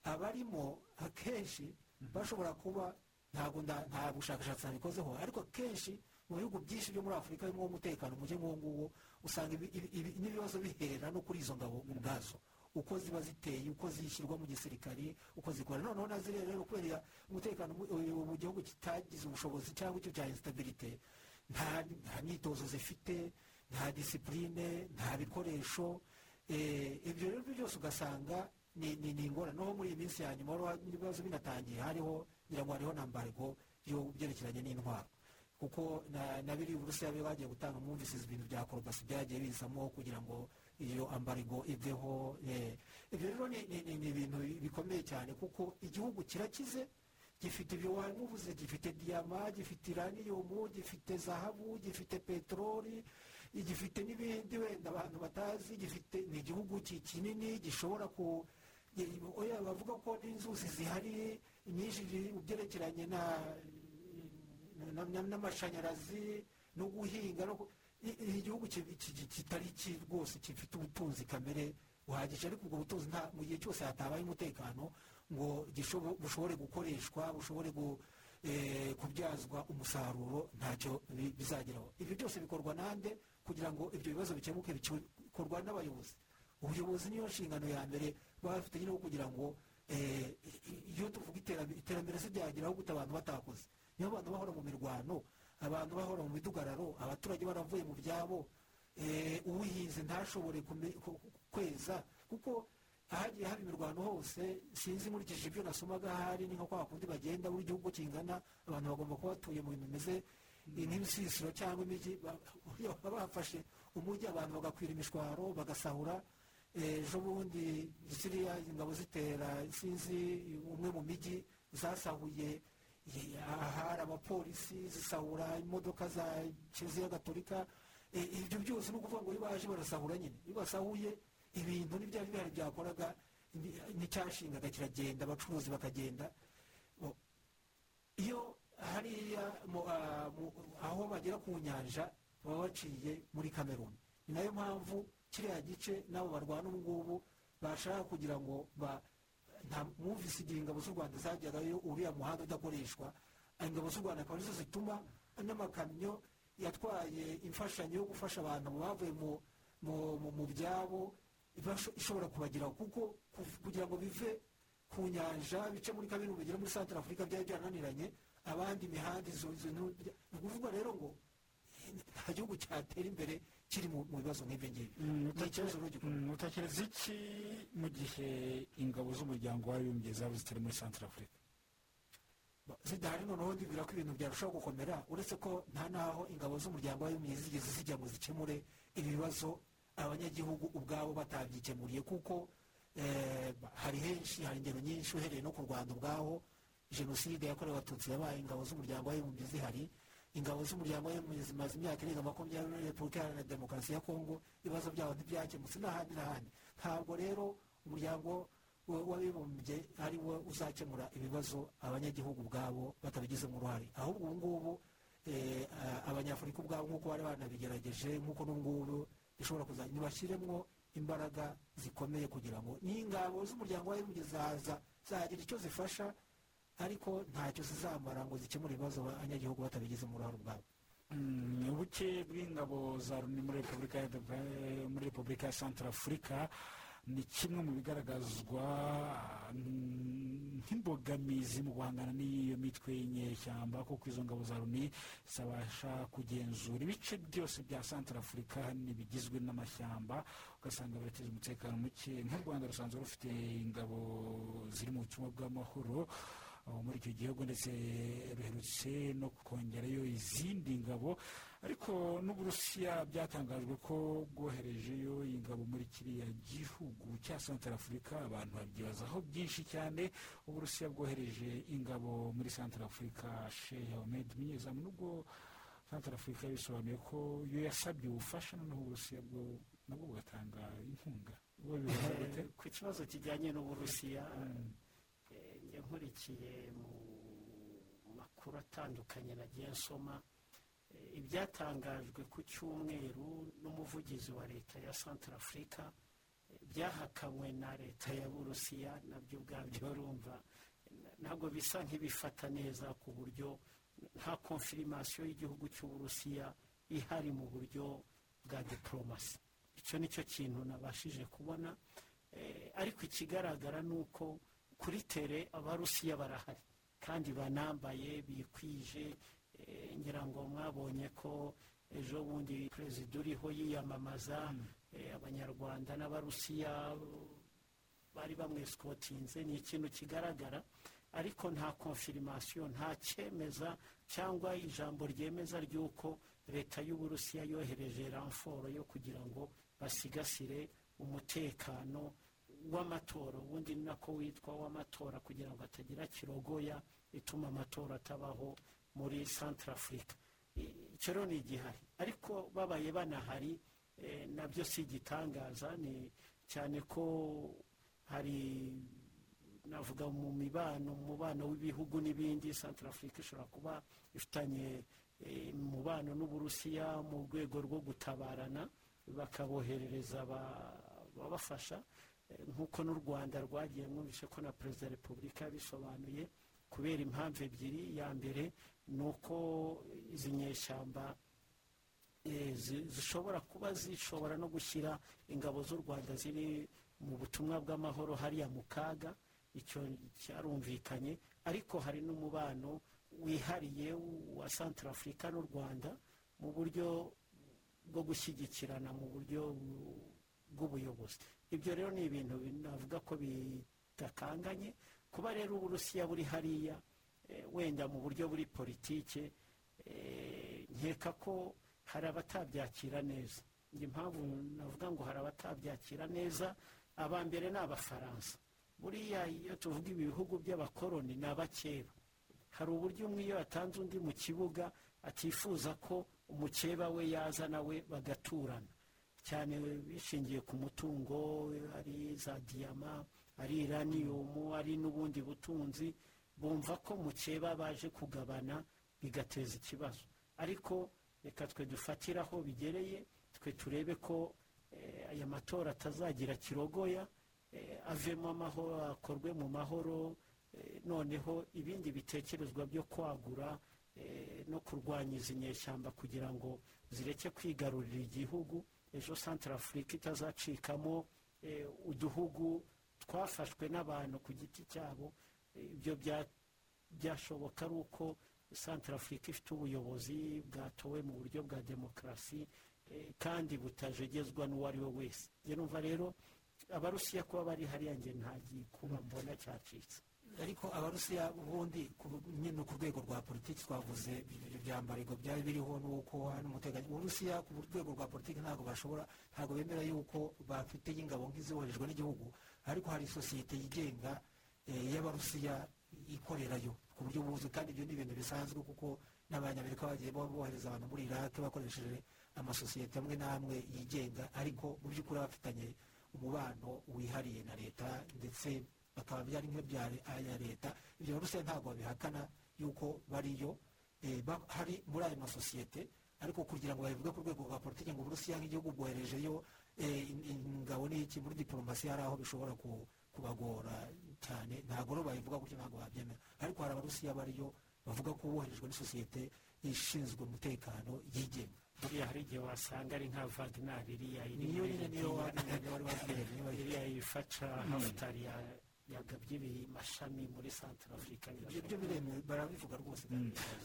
F: abarimo akenshi bashobora kuba ntabwo nta bushakashatsi nabikozeho. Ariko akenshi mu bihugu byinshi byo muri afurika birimo umutekano muke nk'uwo nguwo usanga n'ibibazo bihera no kuri izo ngabo ubwazo. Uko ziba ziteye uko zishyirwa mu gisirikari uko zikora noneho na ziriya rero kubera umutekano mu gihugu kitagize ubushobozi cyangwa icyo cya instabirite nta myitozo zifite nta disipurine nta bikoresho ibyo rero byose ugasanga ni ingorane. Noneho muri iyi minsi ya nyuma ibibazo binatangiye. Hariho ngira ngo hariho na mbargo byerekeranye n'intwaro kuko na biri uburusiya bagiye gutanga mwumvise ibintu bya korobasi byagiye bizamo kugira ngo iyo ambarigo iveho ibyo rero ni ibintu bikomeye cyane kuko igihugu kirakize gifite ibyo wamuvuze gifite diyama gifite iraniyumu gifite zahabu gifite peteroli gifite n'ibindi wenda abantu batazi gifite ni igihugu kinini gishobora ku bavuga ko n'inzuzi zihari nyinshi byerekeranye na n'amashanyarazi no guhinga igihugu kitari rwose gifite ubutunzi kamere buhagije ariko ubwo butunzi mu gihe cyose hatabaye umutekano ngo bushobore gukoreshwa bushobore kubyazwa umusaruro ntacyo bizageraho. Ibyo byose bikorwa nande kugira ngo ibyo bibazo bikemuke bikorwa n'abayobozi. Ubuyobozi niyo nshingano ya mbere baba bafite nyine kugira ngo iyo tuvuga iterambere se ryageraho gute abantu batakoze. Niyo abantu bahora mu mirwano abantu bahora mu midugararo abaturage baravuye mu byabo uwihinze ntashobore kweza kuko ahagiye haba imirwano hose sinzi nkurikije ibyo nasomaga ahari ni nka kwa kundi bagenda buri gihugu kingana abantu bagomba kuba batuye mu bintu bimeze nk'ibisisiro cyangwa imijyi ba- baba bafashe umujyi abantu bagakwira imishwaro bagasahura. Ejo bundi ziriya ingabo zitera sinzi umwe mu mijyi zasahuye. Ahari abapolisi zisahura imodoka za kiliziya gatolika. Eh, ibyo byose ni ukuvuga ngo iyo baje barasahura nyine. Iyo basahuye ibintu n'ibyari bihari byakoraga ni- n'icyashingaga kiragenda abacuruzi bakagenda. Iyo hariya ah, aho bagera ku nyanja baba baciye muri kameruni ni na yo mpamvu kiriya gice n'abo barwana ubu ngubu bashaka kugira ngo mwumvise igihe ingabo z'u rwanda zajyagayo uriya muhanda udakoreshwa. Ingabo z'u rwanda akaba ari zo zituma n'amakamyo yatwaye imfashanyo yo gufasha abantu bavuye mu byabo ishobora kubageraho kuko kugira ngo bive ku nyanja bice muri kabiri bigere muri santara afurika byari byarananiranye abandi imihanda izo ni ukuvuga rero ngo nta gihugu cyatera imbere kiri mu bibazo nk'ibyo ngibyo. Ni ikibazo gikomeye
D: Mm, utekereza iki mu gihe ingabo z'umuryango w'abibumbye zaba zitari muri santara afurika
F: zidahari noneho ndibwira ko ibintu byarushaho gukomera uretse ko nta n'aho ingabo z'umuryango w'abibumbye zigeze zijya ngo zikemure ibi bibazo abanyagihugu ubwabo batabyikemuriye. Kuko eh, hari henshi hari ingero nyinshi uhereye no ku rwanda ubwaho jenoside yakorewe abatutsi yabaye ingabo z'umuryango w'abibumbye zihari ingabo z'umuryango w'abibumbye zimaze imyaka irenga makumyabiri muri repubulika iharanira demokarasi ya kongo ibibazo byabo ntibyakemutse n'ahandi n'ahandi. Ntabwo rero umuryango wa- w'abibumbye ari wo uzakemura ibibazo abanyagihugu ubwabo batabigizemo uruhare ahubwo ubu ngubu eh, abanyafurika ubwabo nk'uko bari banabigerageje nk'uko n'ubu ngubu bishobora kuza ntibashyiremo imbaraga zikomeye kugira ngo n'ingabo z'umuryango w'abibumbye zaza zagira icyo zifasha ariko ntacyo zizamara ngo zikemure ibibazo abanyagihugu batabigizemo uruhare ubwabo
D: Mm, ubuke bw'ingabo za loni muri repubulika ya santara afurika ni kimwe mu bigaragazwa mm, nk'imbogamizi mu guhangana n'iyo mitwe y'inyeshyamba kuko izo ngabo za loni zibasha kugenzura ibice byose bya santara afurika bigizwe n'amashyamba. Ugasanga birateza umutekano muke. Nk'u rwanda rusanzwe rufite ingabo ziri mu butumwa bw'amahoro. aho muri icyo gihugu ndetse ruherutse no kongerayo izindi ngabo ariko n'uburusiya byatangajwe ko bwoherejeyo ingabo muri kiriya gihugu cya santara afurika abantu babyibazaho byinshi cyane. Uburusiya bwohereje ingabo muri santara afurika shehe ahmed umunyezamu nubwo santara afurika yabisobanuye ko iyo yasabye ubufasha noneho uburusiya bwo nabwo bugatanga inkunga.
E: Ku kibazo kijyanye n'uburusiya njye nkurikiye mu makuru atandukanye nagiye nsoma eh, ibyatangajwe ku cyumweru n'umuvugizi wa leta ya santara afurika eh, byahakanywe na leta ya burusiya na byo ubwabyo urumva. Ntabwo bisa nk'ibifata neza ku buryo nta konfirimasiyo y'igihugu cy'uburusiya ihari mu buryo bwa diporomasi icyo ni cyo kintu nabashije kubona Eh, ariko ikigaragara ni uko kuri tere abarusiya barahari. Kandi banambaye bikwije eh, ngira ngo mwabonye ko ejo bundi perezida uriho yiyamamaza eh, abanyarwanda n'abarusiya bari bamwesikotinze. Ni ikintu kigaragara ariko nta konfirimasiyo nta cyemeza cyangwa ijambo ryemeza ry'uko leta y'uburusiya yohereje ramforo yo kugira ngo basigasire umutekano w'amatora ubundi ni nako witwa w'amatora kugira ngo hatagira kirogoya ituma amatora atabaho muri santara afurika icyo rero ni igihari. Ariko babaye banahari eh, na byo si igitangaza ni cyane ko hari navuga mu mibano mu mubano w'ibihugu n'ibindi santara afurika ishobora kuba ifitanye umubano n'uburusiya mu rwego rwo gutabarana bakaboherereza aba- ababafasha nk'uko n'u rwanda rwagiye mwumvishe ko na perezida wa repubulika yabisobanuye kubera impamvu ebyiri. Ya mbere ni uko izi nyeshyamba eh, zi- zishobora kuba zishobora no gushyira ingabo z'u rwanda ziri mu butumwa bw'amahoro hariya mu kaga. Icyo cyarumvikanye. Ariko hari n'umubano wihariye wa santara afurika n'u rwanda mu buryo bwo gushyigikirana mu buryo bu- bw'ubuyobozi. Ibyo rero ni ibintu navuga ko bidakanganye kuba rero uburusiya buri hariya eh, wenda mu buryo buri politike eh, nkeka ko hari abatabyakira neza. Njye impamvu navuga ngo hari abatabyakira neza aba mbere ni abafaransa. Buriya iyo tuvuga ibi bihugu by'abakoroni ni abakeba. Hari uburyo umwe iyo yatanze undi mu kibuga atifuza ko umukeba we yaza nawe bagaturana. Cyane bishingiye ku mutungo ari za diyama ari iraniyumu ari n'ubundi butunzi bumva ko mukeba baje kugabana bigateza ikibazo. Ariko reka twe dufatire aho bigereye twe turebe ko eh, aya matora atazagira kirogoya eh, avemo amahoro akorwe mu mahoro eh, noneho ibindi bitekerezwa byo kwagura no kurwanya izi nyeshyamba kugira ngo zireke kwigarurira igihugu ejo santara afurika itazacikamo eh, uduhugu twafashwe n'abantu ku giti cyabo. Eh, ibyo bya- byashoboka ari uko santara afurika ifite ubuyobozi bwatowe mu buryo bwa demokarasi eh, kandi butajegezwa n'uwo ari we wese. Numva rero abarusiya kuba bari hariya njye nta gikuba mbona cyacitse.
F: Ariko abarusiya ubundi nyine ku rwego rwa politiki twavuze ibyo byambarigo byari biriho n'uko hano umutekano uburusiya ku rwego rwa politiki ntabwo bashobora ntabwo bemera yuko bafite ingabo nk'izoherejwe n'igihugu ariko hari sosiyete yigenga eh, y'abarusiya ikorerayo ku buryo buzwi kandi ibyo ni ibintu bisanzwe kuko n'abanyamerika bagiye bo- bohereza abantu muri iraq bakoresheje amasosiyete amwe n'amwe yigenga ariko mu by'ukuri bafitanye umubano wihariye na leta ndetse bakaba byari nk'ibya ya leta ibyo barusiya ntabwo babihakana yuko bariyo eh, ba- hari muri ayo masosiyete ariko kugira ngo babivuge ku rwego rwa politiki ngo uburusiya nk'igihugu bwoherejeyo eh, in- ingabo n'iki muri diporomasi hari aho bishobora ku- kubagora cyane ntabwo rero babivuga gutyo ntabwo babyemera ariko hari abarusiya bariyo bavuga ko boherejwe n'isosiyete ishinzwe umutekano yigenga
E: buriya hari igihe wasanga ari nka vaginari iriya iri
F: niyo
E: muri
F: nyine niyo
E: Libiya,
F: wa- niyo wari wabwiye niyo wari-
E: iriya ifasha hafutari ya- yagabye mashami muri santara afurika
F: ibyo byo biremewe barabivuga rwose.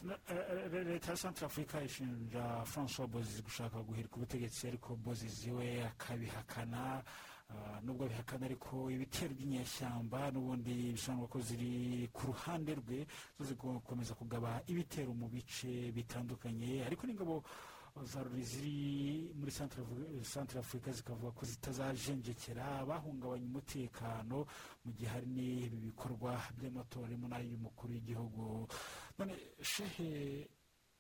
D: Na- eh, eh, leta ya santara afurika ishinja francois bozizi gushaka guhirika ubutegetsi ariko bozizi we akabihakana ah, nubwo abihakana ariko ibitero by'inyeshyamba n'ubundi bisobanura ko ziri ku ruhande rwe zo zikomeza kugaba ibitero mu bice bitandukanye. Ariko n'ingabo za loni ziri muri santara afurika zikavuga ko zitazajenjekera bahungabanya umutekano mu gihe hari n'ibi bikorwa by'amatora arimo n'ay'umukuru w'igihugu. None shehe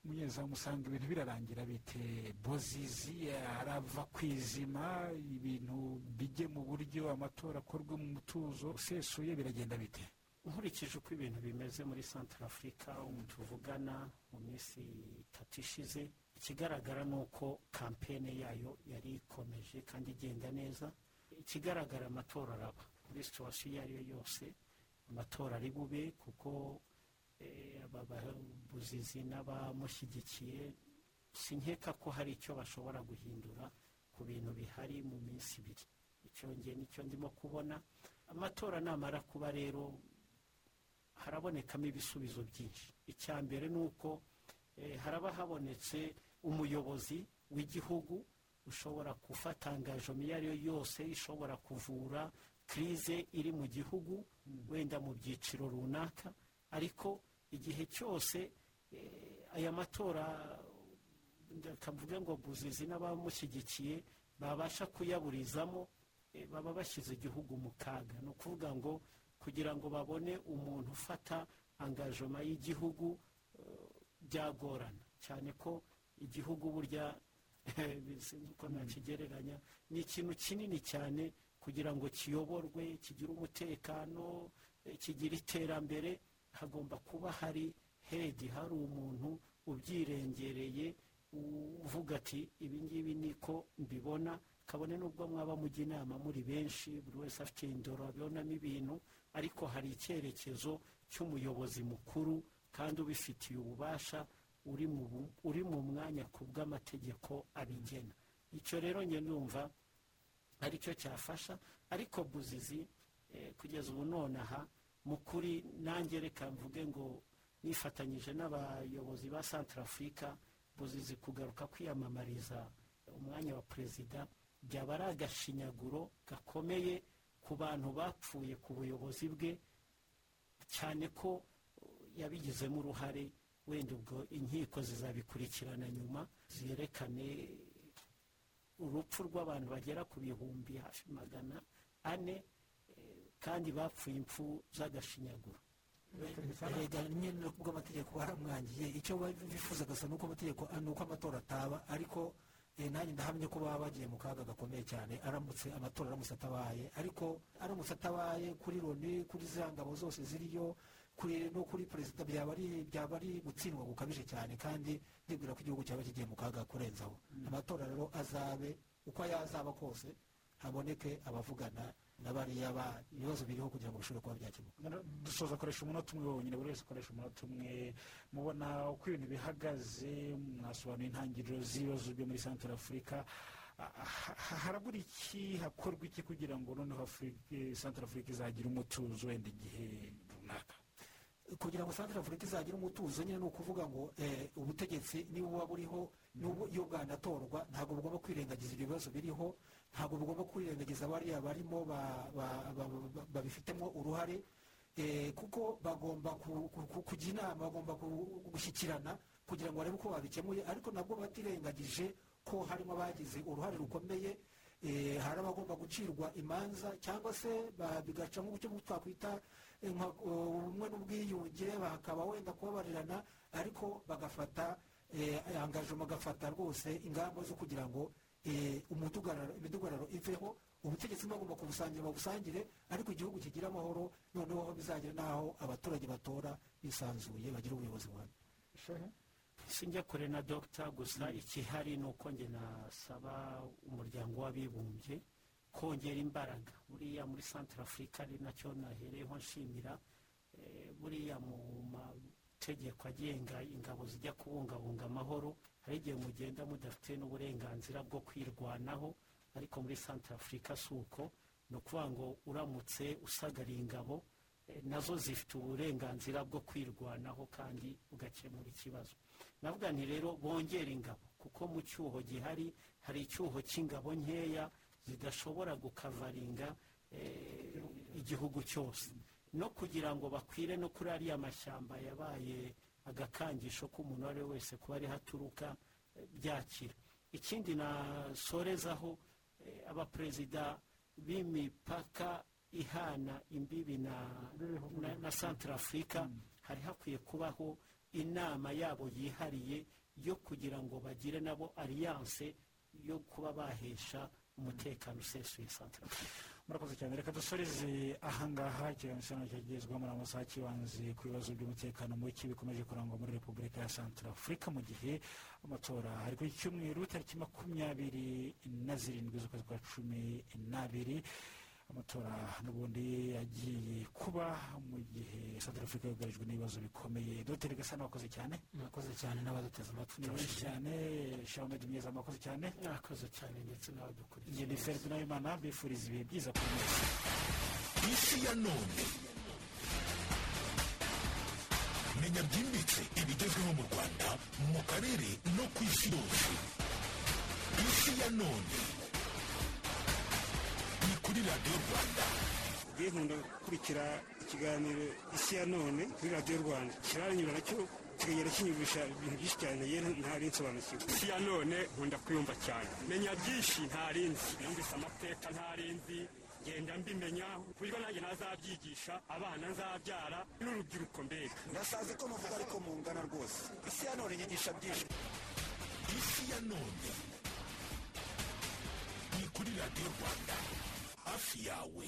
D: munyezamu usanga ibintu birarangira bite? Bozizi arava ku izima ibintu bijye mu buryo amatora akorwe mu mutuzo usesuye biragenda bite?
E: Nkurikije uko ibintu bimeze muri santara afurika ubu tuvugana mu minsi itatu ishize ikigaragara ni uko kampene yayo yari ikomeje kandi igenda neza. Ikigaragara amatora araba. Muri situwasiyo iyo ari yo yose amatora ari bube kuko eh, aba babuzizi n'abamushyigikiye sinkeka ko hari icyo bashobora guhindura ku bintu bihari mu minsi ibiri. Icyo ngiye ni cyo ndimo kubona. Amatora namara kuba rero harabonekamo ibisubizo byinshi. Icya mbere ni uko eh, haraba habonetse umuyobozi w'igihugu ushobora gufata angajoma iyo ari yo yose ishobora kuvura kirize iri mu gihugu wenda mu byiciro runaka. Ariko igihe cyose eh, aya matora kavuge ngo buzizi n'abamushyigikiye babasha kuyaburizamo eh, baba bashyize igihugu mu kaga. Ni ukuvuga ngo kugira ngo babone umuntu ufata angajoma y'igihugu eh, byagorana. Cyane ko igihugu burya sinzi uko nakigereranya ni ikintu kinini cyane kugira ngo kiyoborwe kigire umutekano kigire iterambere hagomba kuba hari hedi hari umuntu ubyirengereye uvuga ati ibi ngibi niko mbibona. Kabone n'ubwo mwaba mujya inama muri benshi buri wese afite indoro abibonamo ibintu ariko hari icyerekezo cy'umuyobozi mukuru kandi ubifitiye ububasha uri mu mwanya ku bw'amategeko abigena. Icyo rero njye numva ari cyo cyafasha ariko buzizi eh, kugeza ubu nonaha mu kuri nanjye reka mvuge ngo nifatanyije n'abayobozi ba santara afurika buzizi kugaruka kwiyamamariza umwanya wa perezida byaba ari agashinyaguro gakomeye ku bantu bapfuye ku buyobozi bwe cyane ko yabigizemo uruhare wenda ubwo inkiko zizabikurikirana nyuma zerekane urupfu rw'abantu bagera ku bihumbi hafi magana ane kandi bapfuye impfu z'agashinyaguro.
F: Erega nyine ubwo amategeko baramwangiye. Icyo bifuza gusa ni uko amategeko ni uko amatora ataba ariko nanjye ndahamye ko baba bagiye mu kaga gakomeye cyane. Aramutse amatora aramutse atabaye. Ariko aramutse atabaye kuri loni kuri za ngabo zose ziriyo no kuri perezida byaba ari byaba ari gutsindwa gukabije cyane kandi ndibwira ko igihugu cyaba kigiye mu kaga kurenzaho. Amatora rero azabe uko yazaba kose haboneke abavugana n'abariya ba ibibazo biriho kugira ngo bishobore kuba byakemuka.
D: Dusoza akoresha umunota umwe wonyine buri wese akoresha umunota umwe. Mubona uko ibintu bihagaze mwasobanuye intangiriro z'ibibazo byo muri santara afurika harabura iki? Hakorwa iki kugira ngo noneho santara afurika izagire umutuzo wenda igihe
F: kugira ngo santara afurika izagire umutuzo nyine ni ukuvuga ngo ubutegetsi niba buba buriho iyo bwanatorwa ntabwo bugomba kwirengagiza ibyo bibazo biriho ntabwo bugomba kwirengagiza bariya barimo babifitemo uruhare kuko bagomba kujya inama bagomba gushyikirana kugira ngo barebe uko babikemuye ariko nabwo batirengagije ko harimo abagize uruhare rukomeye hari abagomba gucirwa imanza cyangwa se bigaca nk'uburyo twakwita ubumwe n'ubwiyunge bakaba wenda kubabarirana ariko bagafata angajoma agafata rwose ingamba zo kugira ngo imidugararo iveho ubutegetsi bagomba kubusangira babusangire ariko igihugu kigira amahoro noneho bizagera n'aho abaturage batora bisanzuye bagira ubuyobozi buhamye.
E: Sinjya kure na dogita gusa ikihari ni uko njye nasaba umuryango w'abibumbye kongera imbaraga. Buriya muri santara afurika ari na cyo nahereyeho nshimira buriya mu mategeko agenga ingabo zijya kubungabunga amahoro hari igihe mugenda mudafite n'uburenganzira bwo kwirwanaho ariko muri santara afurika si uko ni ukuvuga ngo uramutse usagariye ingabo na zo zifite uburenganzira bwo kwirwanaho kandi ugakemura ikibazo. Navuga nti rero bongere ingabo kuko mu cyuho gihari hari icyuho cy'ingabo nkeya zidashobora gukavaringa igihugu cyose. No kugira ngo bakwire no kuri ariya mashyamba yabaye agakangisho k'umuntu uwo ari we wese kuba ariho aturuka byakira. Ikindi nasorezaho abaperezida b'imipaka ihana imbibi na santara afurika hari hakwiye kubaho inama yabo yihariye yo kugira ngo bagire nabo aliyanse yo kuba bahesha umutekano usesuye santara afurika
D: murakoze cyane. Reka dusoreze ahangaha ikiganiro cyagezwa muri amasaha kibanze ku bibazo by'umutekano muke bikomeje kurangwa muri repubulika ya santara afurika mu gihe amatora ari ku cyumweru tariki makumyabiri na zirindwi z'ukwezi kwa cumi n'abiri. Amatora n'ubundi yagiye kuba mu gihe santara afurika yugarijwe n'ibibazo bikomeye. Dogiteri gasana wakoze cyane?
F: Mwakoze cyane n'abaduteze amatwi.
D: Ni benshi cyane. Shahamedi mwiza mwakoze cyane?
E: Mwakoze cyane ndetse n'abadukurikiye.
D: Njye ni ferdinand w'imana bifuriza ibihe byiza kuri mwese
O: isi ya none. Menya byimbitse ibigezweho mu rwanda mu karere no ku isi yose. Isi ya none. Kuri radiyo rwanda.
B: Ngiye nkunda gukurikira ikiganiro isi ya none kuri radiyo rwanda. Kiranyura na cyo kikagenda kinyumvisha ibintu byinshi cyane yewe ntari nsobanukiwe
P: isi ya none nkunda kuyumva cyane. Menya byinshi ntari nzi yumvise amateka ntari nzi ngenda mbimenya. Ku buryo nanjye ntazabyigisha abana nzabyara. N'urubyiruko mbega.
C: Ndasazi ko muvuga ariko mungana rwose. Isi ya none inyigisha byinshi.
O: Isi ya none. Ni kuri radiyo rwanda. Hafi yawe